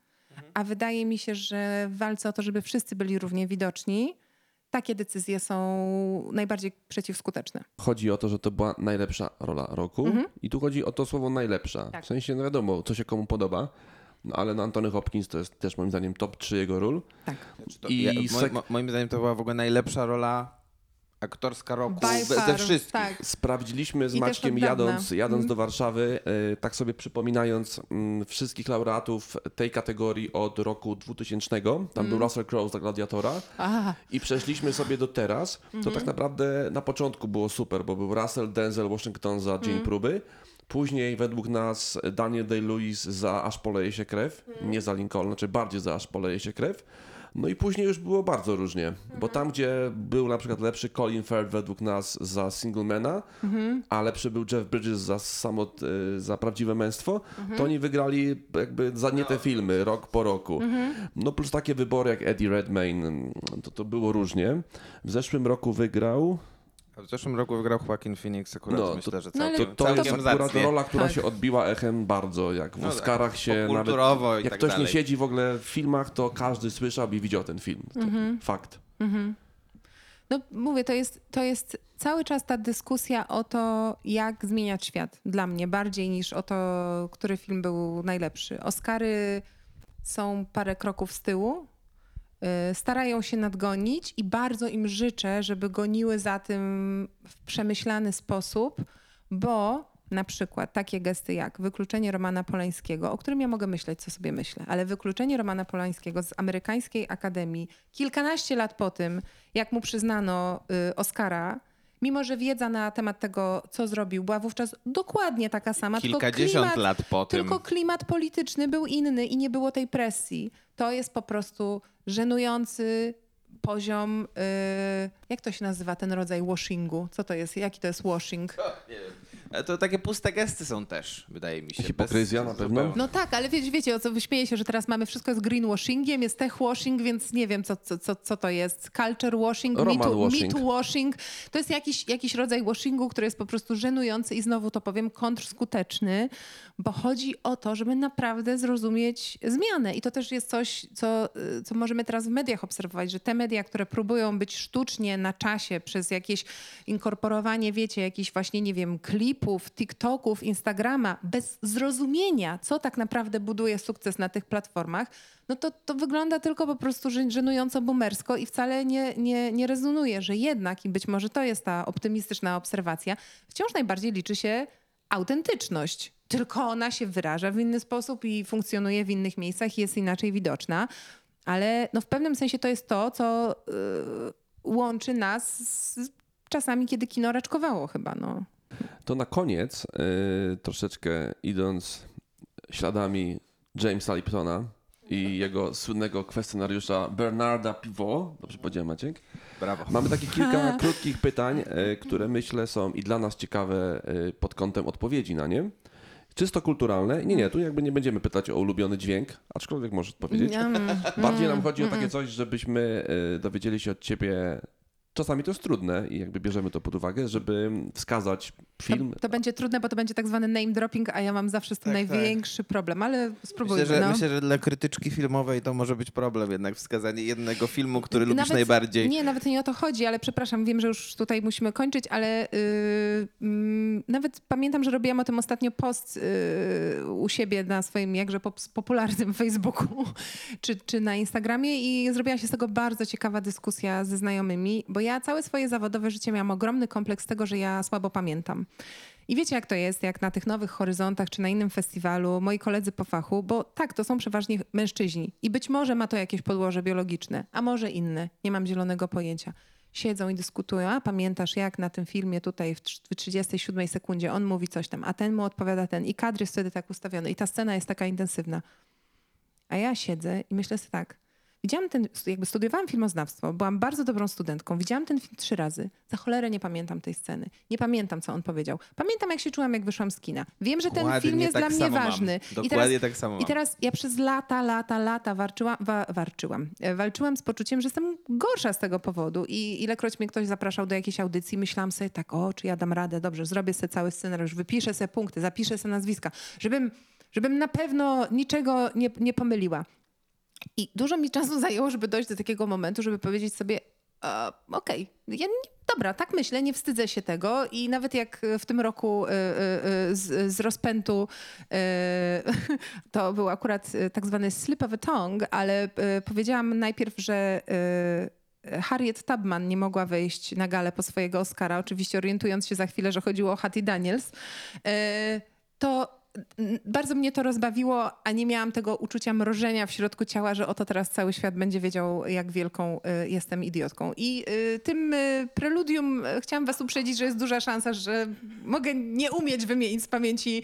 A wydaje mi się, że w walce o to, żeby wszyscy byli równie widoczni, takie decyzje są najbardziej przeciwskuteczne. Chodzi o to, że to była najlepsza rola roku i tu chodzi o to słowo najlepsza. Tak. W sensie, no wiadomo, co się komu podoba, no ale no Antony Hopkins to jest też moim zdaniem top 3 jego ról. Tak. Znaczy to, I ja, moim zdaniem to była w ogóle najlepsza rola aktorska roku By ze- far, wszystkich. Tak. Sprawdziliśmy z I Maćkiem jadąc, jadąc do Warszawy, e, tak sobie przypominając mm, wszystkich laureatów tej kategorii od roku 2000. Tam był Russell Crowe za Gladiatora. I przeszliśmy sobie do teraz, to Mhm. tak naprawdę na początku było super, bo był Russell, Denzel, Washington za Dzień Mhm. Próby. Później według nas Daniel Day-Lewis za Aż poleje się krew, Mhm. nie za Lincoln, znaczy bardziej za Aż poleje się krew. No i później już było bardzo różnie, Mhm. bo tam, gdzie był na przykład lepszy Colin Firth według nas za Singlemana, Mhm. a lepszy był Jeff Bridges za, samot, y, za Prawdziwe Męstwo, Mhm. to oni wygrali jakby za nie te filmy, rok po roku. Mhm. No plus takie wybory jak Eddie Redmayne, to, to było różnie. W zeszłym roku wygrał, A W zeszłym roku wygrał Joaquin Phoenix akurat, No, to- myślę, że No, całkiem, to jest całkiem akurat zacnie. rola, która Tak. się odbiła echem bardzo, jak w No tak, Oscarach się nawet... Jak tak ktoś dalej. nie siedzi w ogóle w filmach, to każdy słyszał i widział ten film. To Mhm. Fakt. No mówię, to jest, to jest cały czas ta dyskusja o to, jak zmieniać świat dla mnie, bardziej niż o to, który film był najlepszy. Oscary są parę kroków z tyłu. Y, starają się nadgonić i bardzo im życzę, żeby goniły za tym w przemyślany sposób, bo na przykład takie gesty jak wykluczenie Romana Polańskiego, o którym ja mogę myśleć, co sobie myślę, ale wykluczenie Romana Polańskiego z amerykańskiej akademii kilkanaście lat po tym, jak mu przyznano y, Oscara, mimo że wiedza na temat tego, co zrobił, była wówczas dokładnie taka sama, Kilkadziesiąt klimat, lat po tym. tylko klimat polityczny był inny i nie było tej presji. To jest po prostu żenujący poziom, y, jak to się nazywa ten rodzaj washingu? Co to jest? Jaki to jest washing? E, To takie puste gesty są też, wydaje mi się. Hipokryzja na pewno? No tak, ale wiecie, wiecie o co wyśmieję się, że teraz mamy wszystko jest greenwashingiem, jest tech washing, więc nie wiem, co, co, co, co to jest. Culture washing, Roman me too, washing. washing. To jest jakiś, jakiś rodzaj washingu, który jest po prostu żenujący i znowu to powiem, kontrskuteczny, bo chodzi o to, żeby naprawdę zrozumieć zmianę. I to też jest coś, co, y, co możemy teraz w mediach obserwować, że te media, które próbują być sztucznie na czasie przez jakieś inkorporowanie, wiecie, jakichś właśnie, nie wiem, klipów, TikToków, Instagrama, bez zrozumienia, co tak naprawdę buduje sukces na tych platformach, no to, to wygląda tylko po prostu żen- żenująco boomersko i wcale nie, nie, nie rezonuje, że jednak, i być może to jest ta optymistyczna obserwacja, wciąż najbardziej liczy się autentyczność. Tylko ona się wyraża w inny sposób i funkcjonuje w innych miejscach i jest inaczej widoczna. Ale no w pewnym sensie to jest to, co yy, łączy nas z czasami, kiedy kino raczkowało chyba. No. To na koniec, y, troszeczkę idąc śladami Jamesa Liptona i jego słynnego kwestionariusza Bernarda Pivot, dobrze powiedziałem Maciek? Brawo. Mamy takie kilka krótkich pytań, y, które myślę są i dla nas ciekawe y, pod kątem odpowiedzi na nie. Czysto kulturalne. Nie, nie, tu jakby nie będziemy pytać o ulubiony dźwięk, aczkolwiek możesz powiedzieć. Mm, Bardziej nam chodzi o takie coś, żebyśmy y, dowiedzieli się od ciebie. Czasami to jest trudne i jakby bierzemy to pod uwagę, żeby wskazać film. To, to będzie trudne, bo to będzie tak zwany name dropping, a ja mam zawsze z tym Tak, największy problem, ale spróbujmy. Myślę że, no. myślę, że dla krytyczki filmowej to może być problem jednak wskazanie jednego filmu, który lubisz Nawet- najbardziej. Nie, nawet nie o to chodzi, ale przepraszam, wiem, że już tutaj musimy kończyć, ale yy, mm, nawet pamiętam, że robiłam o tym ostatnio post yy, u siebie na swoim jakże pop- popularnym Facebooku czy, czy na Instagramie i zrobiła się z tego bardzo ciekawa dyskusja ze znajomymi, bo ja całe swoje zawodowe życie miałam ogromny kompleks tego, że ja słabo pamiętam. I wiecie, jak to jest, jak na tych nowych horyzontach czy na innym festiwalu, moi koledzy po fachu, bo tak, to są przeważnie mężczyźni i być może ma to jakieś podłoże biologiczne, a może inne, nie mam zielonego pojęcia. Siedzą i dyskutują, a pamiętasz jak na tym filmie tutaj w trz- w 37 sekundzie on mówi coś tam, a ten mu odpowiada ten i kadr jest wtedy tak ustawiony i ta scena jest taka intensywna. A ja siedzę i myślę sobie tak, Widziałam ten, jakby studiowałam filmoznawstwo, byłam bardzo dobrą studentką. Widziałam ten film trzy razy. Za cholerę nie pamiętam tej sceny. Nie pamiętam, co on powiedział. Pamiętam, jak się czułam, jak wyszłam z kina. Wiem, że ten Dokładnie film jest tak dla mnie samo mam. ważny. Dokładnie tak samo I mam. teraz ja przez lata, lata, lata warczyłam, wa, warczyłam. E, Walczyłam z poczuciem, że jestem gorsza z tego powodu. I ilekroć mnie ktoś zapraszał do jakiejś audycji, myślałam sobie tak, o, czy ja dam radę, dobrze, zrobię sobie cały scenariusz, wypiszę sobie punkty, zapiszę sobie nazwiska, żebym, żebym na pewno niczego nie, nie pomyliła. I dużo mi czasu zajęło, żeby dojść do takiego momentu, żeby powiedzieć sobie, e, okej, ja nie, dobra, tak myślę, nie wstydzę się tego i nawet jak w tym roku e, e, e, z, z rozpętu to był akurat tak zwany slip of a tongue, ale powiedziałam najpierw, że Harriet Tubman nie mogła wejść na galę po swojego Oscara, oczywiście orientując się za chwilę, że chodziło o Hattie Daniels, to bardzo mnie to rozbawiło, a nie miałam tego uczucia mrożenia w środku ciała, że oto teraz cały świat będzie wiedział, jak wielką y, jestem idiotką. I y, tym y, preludium chciałam was uprzedzić, że jest duża szansa, że mogę nie umieć wymienić z pamięci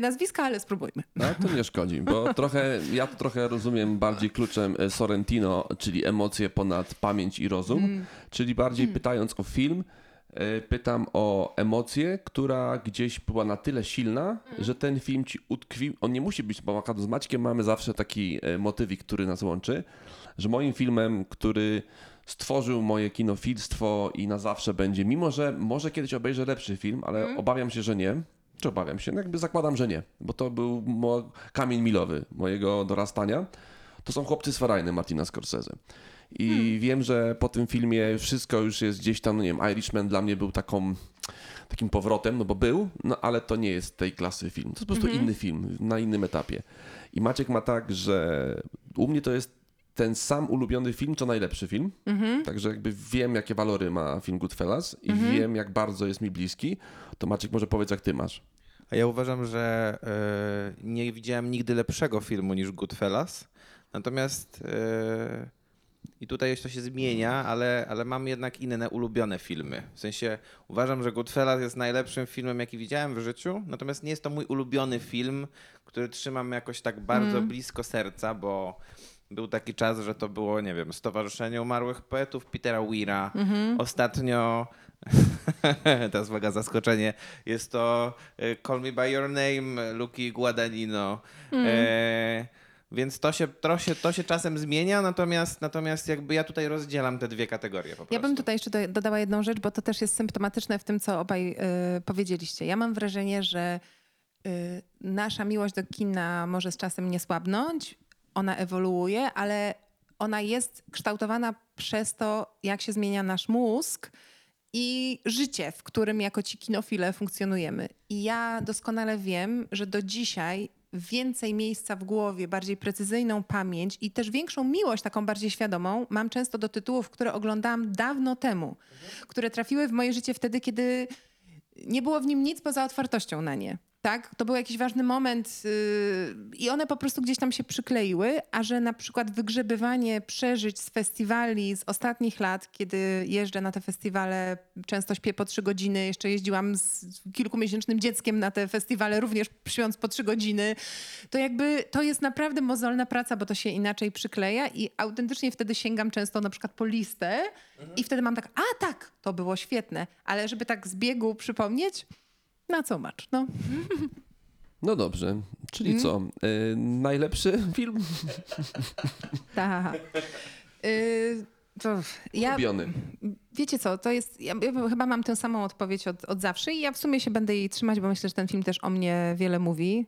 nazwiska, ale spróbujmy. No to nie szkodzi, bo trochę, ja to trochę rozumiem bardziej kluczem Sorrentino, czyli emocje ponad pamięć i rozum, czyli bardziej pytając o film, pytam o emocję, która gdzieś była na tyle silna, że ten film ci utkwił. On nie musi być, bo z Maćkiem mamy zawsze taki e, motywik, który nas łączy, że moim filmem, który stworzył moje kinofilstwo i na zawsze będzie, mimo że może kiedyś obejrzę lepszy film, ale obawiam się, że nie. Czy obawiam się? No jakby zakładam, że nie, bo to był mo- kamień milowy mojego dorastania. To są chłopcy z Farajny Martina Scorsese. I wiem, że po tym filmie wszystko już jest gdzieś tam, no nie wiem, Irishman dla mnie był taką, takim powrotem, no bo był, no ale to nie jest tej klasy film. To jest po prostu inny film, na innym etapie. I Maciek ma tak, że u mnie to jest ten sam ulubiony film to najlepszy film. Także jakby wiem, jakie walory ma film Goodfellas i wiem, jak bardzo jest mi bliski. To Maciek może powiedz, jak ty masz. A ja uważam, że e, nie widziałem nigdy lepszego filmu niż Goodfellas. Natomiast e, i tutaj to się zmienia, ale, ale mam jednak inne ulubione filmy. W sensie uważam, że Goodfellas jest najlepszym filmem, jaki widziałem w życiu. Natomiast nie jest to mój ulubiony film, który trzymam jakoś tak bardzo blisko serca, bo był taki czas, że to było, nie wiem, Stowarzyszenie Umarłych Poetów Petera Weira. Ostatnio Teraz uwaga, zaskoczenie. Jest to e, Call Me By Your Name, Luki Guadagnino. E, więc to się, to, się, to się czasem zmienia, natomiast, natomiast jakby ja tutaj rozdzielam te dwie kategorie po prostu. Ja bym tutaj jeszcze do, dodała jedną rzecz, bo to też jest symptomatyczne w tym, co obaj y, powiedzieliście. Ja mam wrażenie, że y, nasza miłość do kina może z czasem nie słabnąć, ona ewoluuje, ale ona jest kształtowana przez to, jak się zmienia nasz mózg i życie, w którym jako ci kinofile funkcjonujemy. I ja doskonale wiem, że do dzisiaj więcej miejsca w głowie, bardziej precyzyjną pamięć i też większą miłość, taką bardziej świadomą, mam często do tytułów, które oglądałam dawno temu, które trafiły w moje życie wtedy, kiedy nie było w nim nic poza otwartością na nie. Tak? To był jakiś ważny moment yy, i one po prostu gdzieś tam się przykleiły, a że na przykład wygrzebywanie przeżyć z festiwali z ostatnich lat, kiedy jeżdżę na te festiwale, często śpię po trzy godziny, jeszcze jeździłam z kilkumiesięcznym dzieckiem na te festiwale, również śpiąc po trzy godziny, to jakby to jest naprawdę mozolna praca, bo to się inaczej przykleja i autentycznie wtedy sięgam często na przykład po listę i wtedy mam tak, a tak, to było świetne, ale żeby tak z biegu przypomnieć, na co macz, no. No dobrze, czyli co? Y, najlepszy film? Tak. Y, to ja, Ulubiony. wiecie co, to jest, ja, ja chyba mam tę samą odpowiedź od, od zawsze i ja w sumie się będę jej trzymać, bo myślę, że ten film też o mnie wiele mówi.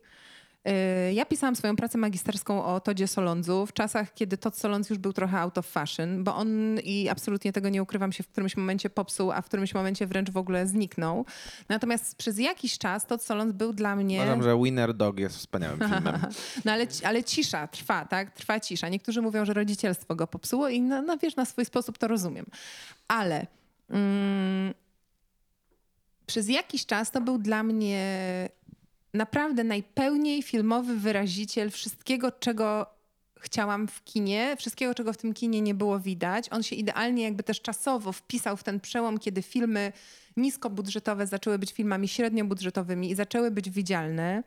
Y, Ja pisałam swoją pracę magisterską o Todzie Solondzu w czasach, kiedy Todd Solondz już był trochę out of fashion, bo on, i absolutnie tego nie ukrywam, się w którymś momencie popsuł, a w którymś momencie wręcz w ogóle zniknął. Natomiast przez jakiś czas Todd Solondz był dla mnie... Uważam, że Winner Dog jest wspaniałym filmem. No ale, ale cisza trwa, tak? Trwa cisza. Niektórzy mówią, że rodzicielstwo go popsuło i no, no wiesz, na swój sposób to rozumiem. Ale mm, przez jakiś czas to był dla mnie naprawdę najpełniej filmowy wyraziciel wszystkiego, czego chciałam w kinie, wszystkiego, czego w tym kinie nie było widać. On się idealnie jakby też czasowo wpisał w ten przełom, kiedy filmy niskobudżetowe zaczęły być filmami średniobudżetowymi i zaczęły być widzialne.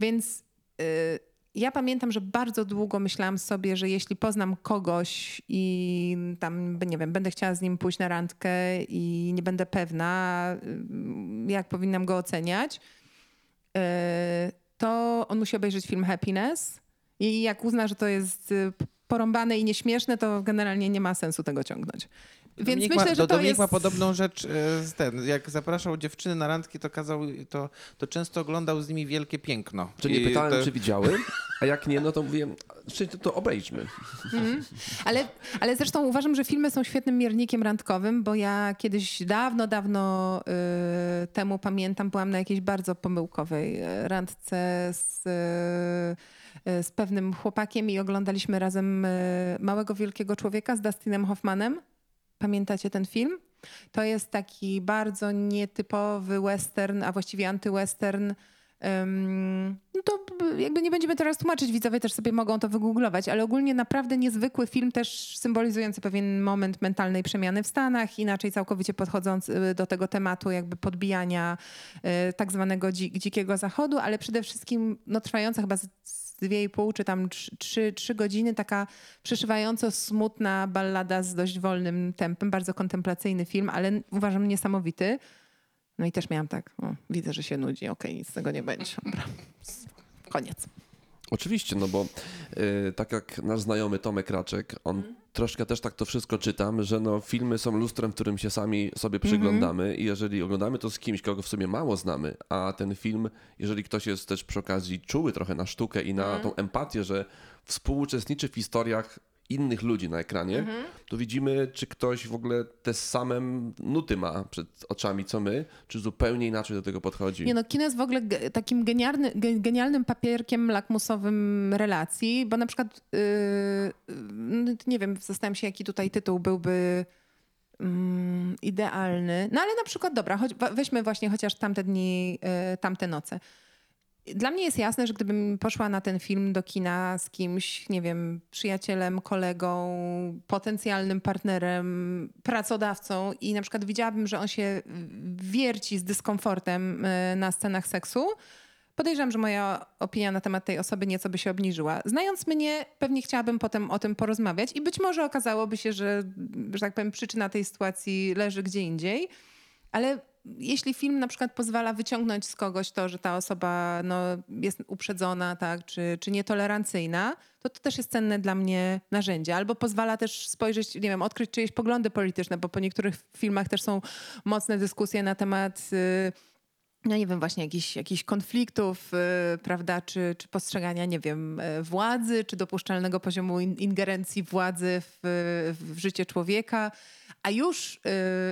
Więc y, ja pamiętam, że bardzo długo myślałam sobie, że jeśli poznam kogoś i tam, nie wiem, będę chciała z nim pójść na randkę i nie będę pewna, y, jak powinnam go oceniać, to on musi obejrzeć film Happiness i jak uzna, że to jest y, porąbane i nieśmieszne, to generalnie nie ma sensu tego ciągnąć. Więc Dominik myślę, ma, że to Dominik jest... ma podobną rzecz e, z ten. Jak zapraszał dziewczyny na randki, to kazał, to, to często oglądał z nimi wielkie piękno. Czy nie I pytałem, to, czy widziały, a jak nie, no to mówiłem, to, to obejrzmy. Ale, ale zresztą uważam, że filmy są świetnym miernikiem randkowym, bo ja kiedyś dawno, dawno y, temu pamiętam, byłam na jakiejś bardzo pomyłkowej y, randce z, y, y, z pewnym chłopakiem i oglądaliśmy razem y, Małego Wielkiego Człowieka z Dustinem Hoffmanem. Pamiętacie ten film? To jest taki bardzo nietypowy western, a właściwie antywestern. Ym, no to jakby nie będziemy teraz tłumaczyć, widzowie też sobie mogą to wygooglować, ale ogólnie naprawdę niezwykły film, też symbolizujący pewien moment mentalnej przemiany w Stanach, inaczej całkowicie podchodzący do tego tematu jakby podbijania y, tak zwanego dzi- dzikiego zachodu, ale przede wszystkim no, trwająca chyba z, z dwie i pół czy tam trzy, trzy, trzy godziny, taka przeszywająco smutna ballada z dość wolnym tempem, bardzo kontemplacyjny film, ale uważam niesamowity. No i też miałam tak, o, widzę, że się nudzi, okej, nic z tego nie będzie. Dobra, koniec. Oczywiście, no bo y, tak jak nasz znajomy Tomek Raczek, on troszkę też tak to wszystko czytam, że no, filmy są lustrem, w którym się sami sobie przyglądamy i jeżeli oglądamy to z kimś, kogo w sumie mało znamy, a ten film, jeżeli ktoś jest też przy okazji czuły trochę na sztukę i na tą empatię, że współuczestniczy w historiach innych ludzi na ekranie, Mhm. to widzimy, czy ktoś w ogóle te same nuty ma przed oczami, co my, czy zupełnie inaczej do tego podchodzi. Nie no, kino jest w ogóle takim genialny, ge- genialnym papierkiem lakmusowym relacji, bo na przykład, yy, nie wiem, zastanawiam się, jaki tutaj tytuł byłby mm, idealny. No ale na przykład, dobra, choć, weźmy właśnie chociaż tamte dni, yy, tamte noce. Dla mnie jest jasne, że gdybym poszła na ten film do kina z kimś, nie wiem, przyjacielem, kolegą, potencjalnym partnerem, pracodawcą i na przykład widziałabym, że on się wierci z dyskomfortem y, na scenach seksu, podejrzewam, że moja opinia na temat tej osoby nieco by się obniżyła. Znając mnie, pewnie chciałabym potem o tym porozmawiać i być może okazałoby się, że, że tak powiem, przyczyna tej sytuacji leży gdzie indziej, ale jeśli film na przykład pozwala wyciągnąć z kogoś to, że ta osoba no, jest uprzedzona tak, czy, czy nietolerancyjna, to to też jest cenne dla mnie narzędzie. Albo pozwala też spojrzeć, nie wiem, odkryć czyjeś poglądy polityczne, bo po niektórych filmach też są mocne dyskusje na temat... no nie wiem, właśnie jakichś, jakichś konfliktów, y, prawda, czy, czy postrzegania, nie wiem, y, władzy, czy dopuszczalnego poziomu in, ingerencji władzy w, w życie człowieka. A już y,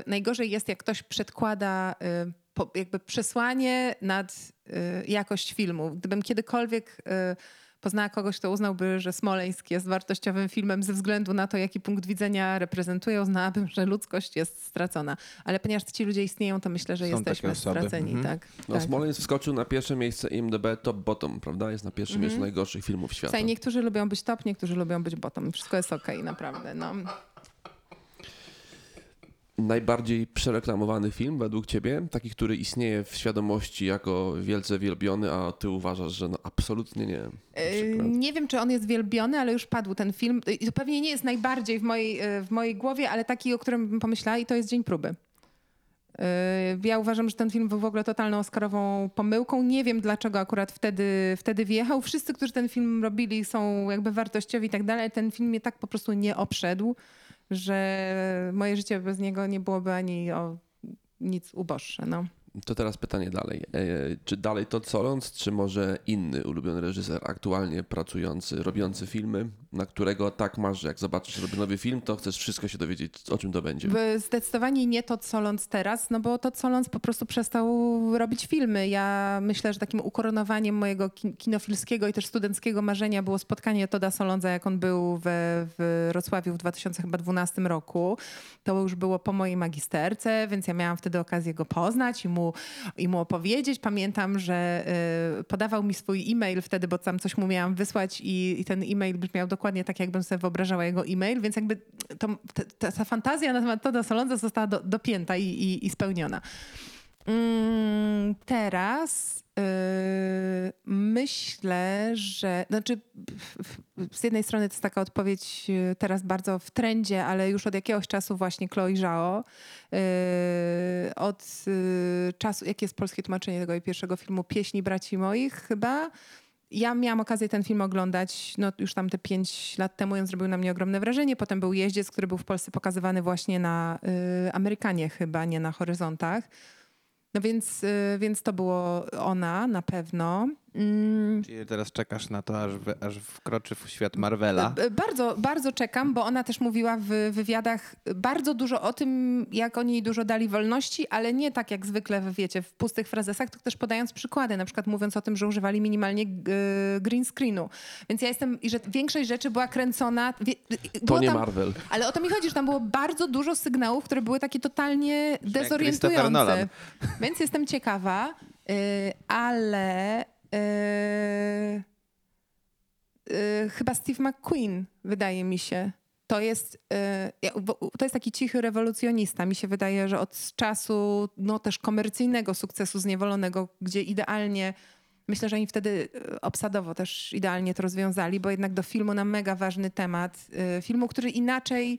najgorzej jest, jak ktoś przedkłada y, po, jakby przesłanie nad y, jakość filmu. Gdybym kiedykolwiek y, poznała kogoś, kto uznałby, że Smoleńsk jest wartościowym filmem ze względu na to, jaki punkt widzenia reprezentuje, uznałabym, że ludzkość jest stracona. Ale ponieważ ci ludzie istnieją, to myślę, że Są jesteśmy straceni. Mhm. Tak, No, tak. Smoleńsk wskoczył na pierwsze miejsce IMDb top bottom, prawda? Jest na pierwszym miejscu najgorszych filmów świata. Słuchaj, niektórzy lubią być top, niektórzy lubią być bottom. Wszystko jest okej, naprawdę. No. Najbardziej przereklamowany film według ciebie, taki, który istnieje w świadomości jako wielce wielbiony, a ty uważasz, że no absolutnie nie. Yy? Nie wiem, czy on jest wielbiony, ale już padł ten film. I to pewnie nie jest najbardziej w mojej, yy, w mojej głowie, ale taki, o którym bym pomyślała i to jest Dzień Próby. Yy, Ja uważam, że ten film był w ogóle totalną oscarową pomyłką. Nie wiem, dlaczego akurat wtedy, wtedy wjechał. Wszyscy, którzy ten film robili są jakby wartościowi i tak dalej. ale Ten film mnie tak po prostu nie obszedł, że moje życie bez niego nie byłoby ani o nic uboższe. No. To teraz pytanie dalej. E, czy dalej to Solons, czy może inny ulubiony reżyser aktualnie pracujący, robiący filmy, na którego tak masz, że jak zobaczysz robi nowy film, to chcesz wszystko się dowiedzieć, o czym to będzie? Zdecydowanie nie to Solons teraz, no bo to Solons po prostu przestał robić filmy. Ja myślę, że takim ukoronowaniem mojego kin- kinofilskiego i też studenckiego marzenia było spotkanie Toda Solonza, jak on był we, w Wrocławiu w 2012 roku. To już było po mojej magisterce, więc ja miałam wtedy okazję go poznać i mu, i mu opowiedzieć. Pamiętam, że y, podawał mi swój e-mail wtedy, bo tam coś mu miałam wysłać i, i ten e-mail brzmiał dokładnie tak, jakbym sobie wyobrażała jego e-mail, więc jakby to, ta, ta, ta fantazja na temat Toda Solonza została do, dopięta i, i, i spełniona. Mm, teraz myślę, że znaczy z jednej strony to jest taka odpowiedź yy, teraz bardzo w trendzie, ale już od jakiegoś czasu właśnie Chloe Zhao. Yy, od yy, czasu, jakie jest polskie tłumaczenie tego pierwszego filmu Pieśni braci moich chyba. Ja miałam okazję ten film oglądać no, już tam te pięć lat temu i on zrobił na mnie ogromne wrażenie. Potem był Jeździec, który był w Polsce pokazywany właśnie na y, Amerykanie chyba, nie na Horyzontach. No więc, y, więc to było ona na pewno. Mm. Czyli teraz czekasz na to, aż, wy, aż wkroczy w świat Marvela. Bardzo, bardzo czekam, bo ona też mówiła w wywiadach bardzo dużo o tym, jak oni jej dużo dali wolności, ale nie tak jak zwykle, wiecie, w pustych frazesach, tylko też podając przykłady, na przykład mówiąc o tym, że używali minimalnie g- green screenu. Więc ja jestem, i że większość rzeczy była kręcona... Wie, To nie tam- Marvel. Ale o to mi chodzi, że tam było bardzo dużo sygnałów, które były takie totalnie dezorientujące. Więc jestem ciekawa, y, ale chyba Steve McQueen, wydaje mi się. To jest, y, bo to jest taki cichy rewolucjonista. Mi się wydaje, że od czasu no, też komercyjnego sukcesu Zniewolonego, gdzie idealnie Myślę, że oni wtedy obsadowo też idealnie to rozwiązali, bo jednak do filmu na mega ważny temat, filmu, który inaczej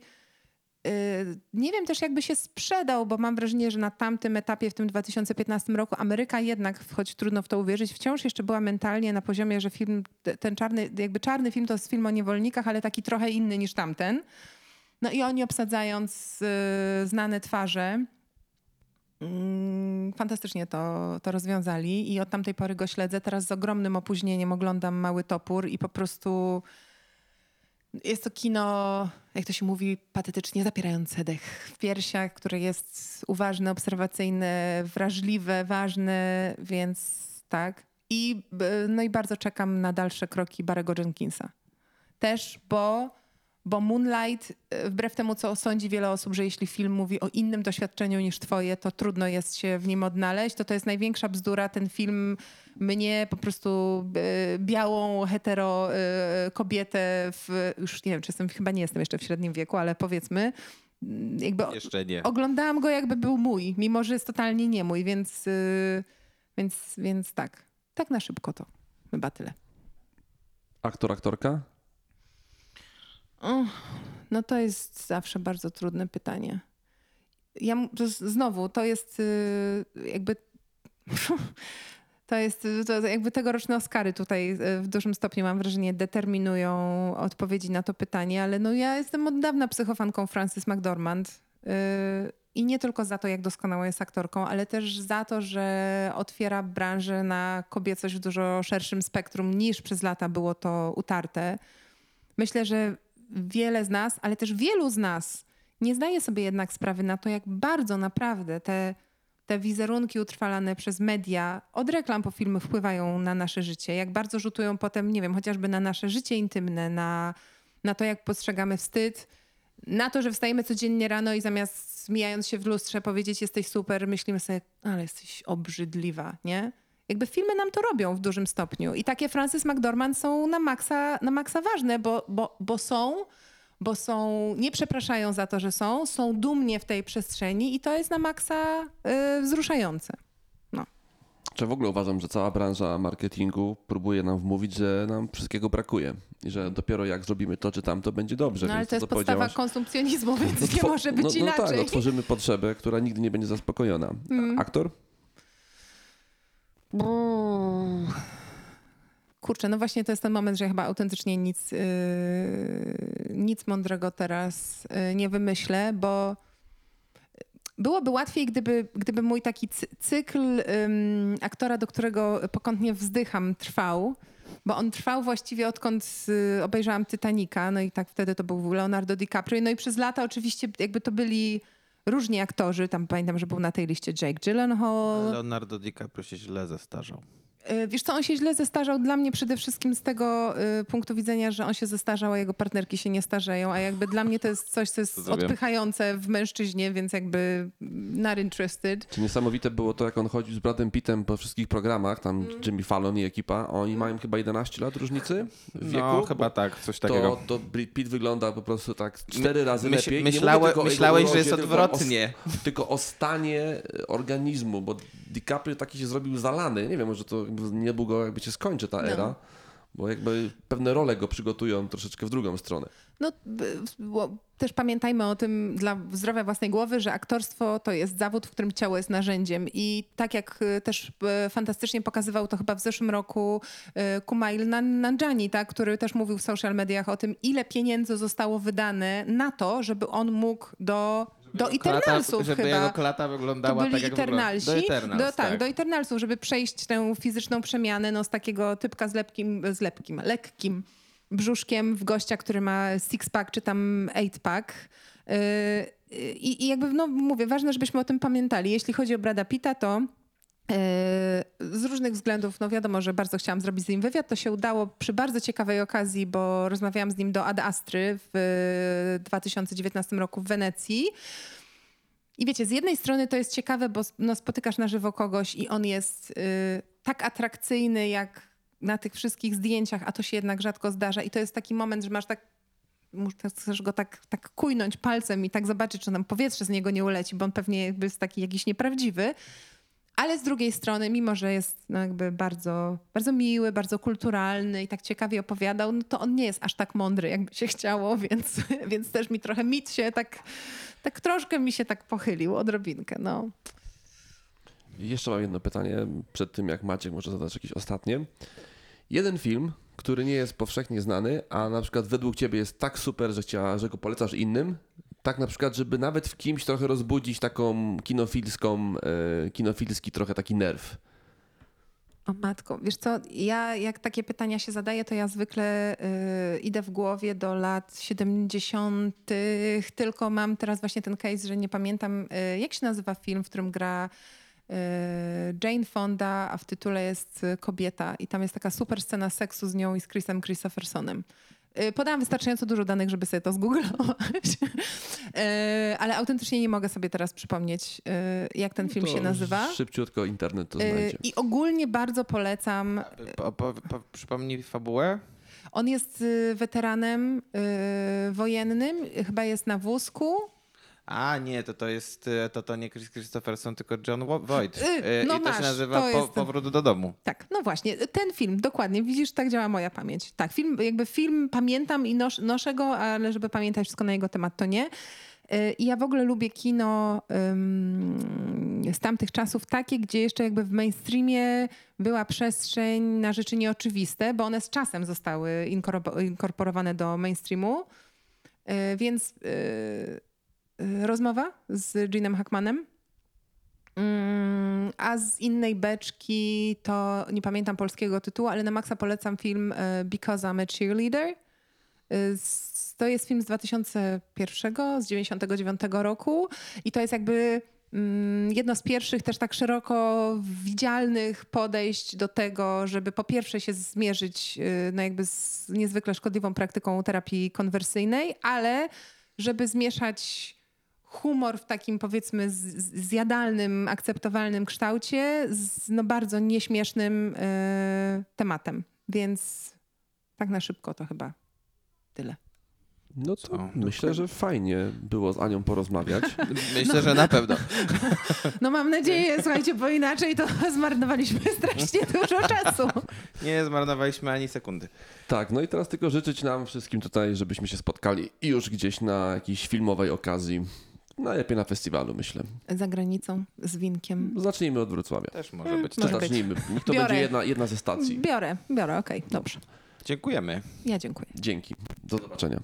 nie wiem też jakby się sprzedał, bo mam wrażenie, że na tamtym etapie, w tym 2015 roku, Ameryka jednak, choć trudno w to uwierzyć, wciąż jeszcze była mentalnie na poziomie, że film, te- ten czarny, jakby czarny film to jest film o niewolnikach, ale taki trochę inny niż tamten. No i oni obsadzając y, znane twarze, mm, fantastycznie to, to rozwiązali i od tamtej pory go śledzę. Teraz z ogromnym opóźnieniem oglądam Mały Topór i po prostu Jest to kino, jak to się mówi, patetycznie zapierające dech w piersiach, które jest uważne, obserwacyjne, wrażliwe, ważne, więc tak. I, b- no i bardzo czekam na dalsze kroki Barego Jenkinsa. Też, bo, bo Moonlight, e, wbrew temu, co sądzi wiele osób, że jeśli film mówi o innym doświadczeniu niż twoje, to trudno jest się w nim odnaleźć, to to jest największa bzdura. Ten film mnie po prostu e, białą hetero e, kobietę w, już nie wiem, czy jestem, chyba nie jestem jeszcze w średnim wieku, ale powiedzmy, mm, jakby Jeszcze nie. oglądałam go jakby był mój, mimo że jest totalnie nie mój, więc, y, więc, więc tak. Tak na szybko to. Chyba tyle. Aktor, aktorka? No to jest zawsze bardzo trudne pytanie. Ja znowu, to jest y, jakby. To jest to jakby tegoroczne Oscary tutaj y, w dużym stopniu mam wrażenie determinują odpowiedzi na to pytanie, ale no ja jestem od dawna psychofanką Frances McDormand y, i nie tylko za to, jak doskonała jest aktorką, ale też za to, że otwiera branżę na kobiecość w dużo szerszym spektrum niż przez lata było to utarte. Myślę, że wiele z nas, ale też wielu z nas nie zdaje sobie jednak sprawy na to, jak bardzo naprawdę te, te wizerunki utrwalane przez media od reklam po filmy wpływają na nasze życie, jak bardzo rzutują potem, nie wiem, chociażby na nasze życie intymne, na, na to, jak postrzegamy wstyd, na to, że wstajemy codziennie rano i zamiast mijając się w lustrze powiedzieć jesteś super, myślimy sobie, ale jesteś obrzydliwa, nie? Jakby filmy nam to robią w dużym stopniu. I takie Frances McDormand są na maksa, na maksa ważne, bo, bo, bo są, bo są, nie przepraszają za to, że są, są dumnie w tej przestrzeni i to jest na maksa y, wzruszające. Czy w ogóle uważam, że cała branża marketingu próbuje nam wmówić, że nam wszystkiego brakuje i że dopiero jak zrobimy to czy tamto będzie dobrze. No ale to jest co podstawa konsumpcjonizmu, więc nie two- może być no, no inaczej. Mm. tak, no, tworzymy potrzebę, która nigdy nie będzie zaspokojona. Aktor? Kurczę, no właśnie to jest ten moment, że chyba autentycznie nic, yy, nic mądrego teraz yy, nie wymyślę, bo byłoby łatwiej, gdyby, gdyby mój taki cy- cykl ym, aktora, do którego pokątnie wzdycham, trwał. Bo on trwał właściwie odkąd y, obejrzałam Titanica, no i tak wtedy to był Leonardo DiCaprio. No i przez lata oczywiście jakby to byli różni aktorzy. Tam pamiętam, że był na tej liście Jake Gyllenhaal. Leonardo DiCaprio się źle zestarzał. Y, Wiesz co, on się źle zestarzał dla mnie przede wszystkim z tego y, punktu widzenia, że on się zestarzał, a jego partnerki się nie starzeją, a jakby dla mnie to jest coś, co jest Rozumiem. odpychające w mężczyźnie, więc jakby not interested. Czy niesamowite było to, jak on chodził z Bradem Pittem po wszystkich programach, tam Mm. Jimmy Fallon i ekipa, oni mają chyba 11 lat różnicy w wieku? No, chyba tak, coś takiego. To, to Brad Pitt wygląda po prostu tak cztery razy Myśl- lepiej. Myślałe- myślałeś, że jest tylko o- odwrotnie. tylko o stanie e, organizmu, bo DiCaprio taki się zrobił zalany. Nie wiem, może to niedługo jakby się skończy ta No. era, bo jakby pewne role go przygotują troszeczkę w drugą stronę. No, też pamiętajmy o tym dla zdrowia własnej głowy, że aktorstwo to jest zawód, w którym ciało jest narzędziem. I tak jak y, też y, fantastycznie pokazywał to chyba w zeszłym roku y, Kumail Nan- Nanjiani, tak, który też mówił w social mediach o tym, ile pieniędzy zostało wydane na to, żeby on mógł do, do Eternalsów Żeby chyba. jego klata To wyglądała byli tak, jak Eternalsi. Do do, tak, do Eternalsów, żeby przejść tę fizyczną przemianę no, z takiego typka z lepkim, z lepkim, lekkim brzuszkiem w gościa, który ma six-pack czy tam eight-pack. Yy, I, I jakby, no mówię, ważne, żebyśmy o tym pamiętali. Jeśli chodzi o Brada Pitta, to z różnych względów, no wiadomo, że bardzo chciałam zrobić z nim wywiad. To się udało przy bardzo ciekawej okazji, bo rozmawiałam z nim do Ad Astry w 2019 roku w Wenecji. I wiecie, z jednej strony to jest ciekawe, bo no, spotykasz na żywo kogoś i on jest y, tak atrakcyjny, jak na tych wszystkich zdjęciach, a to się jednak rzadko zdarza. I to jest taki moment, że masz tak, mus- chcesz go tak, tak kujnąć palcem i tak zobaczyć, czy tam powietrze z niego nie uleci, bo on pewnie jest taki jakiś nieprawdziwy. Ale z drugiej strony, mimo że jest no jakby bardzo, bardzo miły, bardzo kulturalny i tak ciekawie opowiadał, no to on nie jest aż tak mądry, jakby się chciało, więc, więc też mi trochę mit się tak, tak troszkę mi się tak pochylił, odrobinkę, no. Jeszcze mam jedno pytanie przed tym, jak Maciek może zadać jakieś ostatnie. Jeden film, który nie jest powszechnie znany, a na przykład według ciebie jest tak super, że, chciała, że go polecasz innym, tak na przykład, żeby nawet w kimś trochę rozbudzić taką kinofilską, e, kinofilski trochę taki nerw. O matko, wiesz co, ja jak takie pytania się zadaję, to ja zwykle y, idę w głowie do lat 70., tylko mam teraz właśnie ten case, że nie pamiętam, y, jak się nazywa film, w którym gra y, Jane Fonda, a w tytule jest kobieta i tam jest taka super scena seksu z nią i z Chrisem Christophersonem. Y, Podałam wystarczająco dużo danych, żeby sobie to zgooglować, Y, ale autentycznie nie mogę sobie teraz przypomnieć, y, jak ten film To się nazywa. Szybciutko internet to znajdzie. I ogólnie bardzo polecam. Po, po, po, przypomnij fabułę. On jest weteranem wojennym, chyba jest na wózku. A nie, to to jest, e, to, to nie Chris Christopherson, tylko John Voight. Y, E, no I to masz, się nazywa to po, Powrót do domu. Tak, no właśnie, ten film, dokładnie, widzisz, tak działa moja pamięć. Tak, film, jakby film pamiętam i nos, noszę go, ale żeby pamiętać wszystko na jego temat, to nie. Y, I ja w ogóle lubię kino z tamtych czasów takie, gdzie jeszcze jakby w mainstreamie była przestrzeń na rzeczy nieoczywiste, bo one z czasem zostały inkorpor- inkorporowane do mainstreamu. Więc y, rozmowa z Ginem Hackmanem. Mm, A z innej beczki to nie pamiętam polskiego tytułu, ale na maksa polecam film e, Because I'm a Cheerleader. Z- To jest film z 2001, z 99 roku i to jest jakby mm, jedno z pierwszych też tak szeroko widzialnych podejść do tego, żeby po pierwsze się zmierzyć no jakby z niezwykle szkodliwą praktyką terapii konwersyjnej, ale żeby zmieszać humor w takim powiedzmy zjadalnym, akceptowalnym kształcie z no bardzo nieśmiesznym e, tematem. Więc tak na szybko to chyba tyle. No to Co? myślę, że fajnie było z Anią porozmawiać. Myślę, że na pewno. No mam nadzieję, słuchajcie, bo inaczej to zmarnowaliśmy strasznie dużo czasu. Nie zmarnowaliśmy ani sekundy. Tak, no i teraz tylko życzyć nam wszystkim tutaj, żebyśmy się spotkali już gdzieś na jakiejś filmowej okazji. Najlepiej na festiwalu, myślę. Za granicą, z winkiem. Zacznijmy od Wrocławia. Też może być. Może tak. być. zacznijmy? Niech to Biorę. będzie jedna, jedna ze stacji. Biorę, biorę, okej, dobrze. Dziękujemy. Ja dziękuję. Dzięki. Do zobaczenia.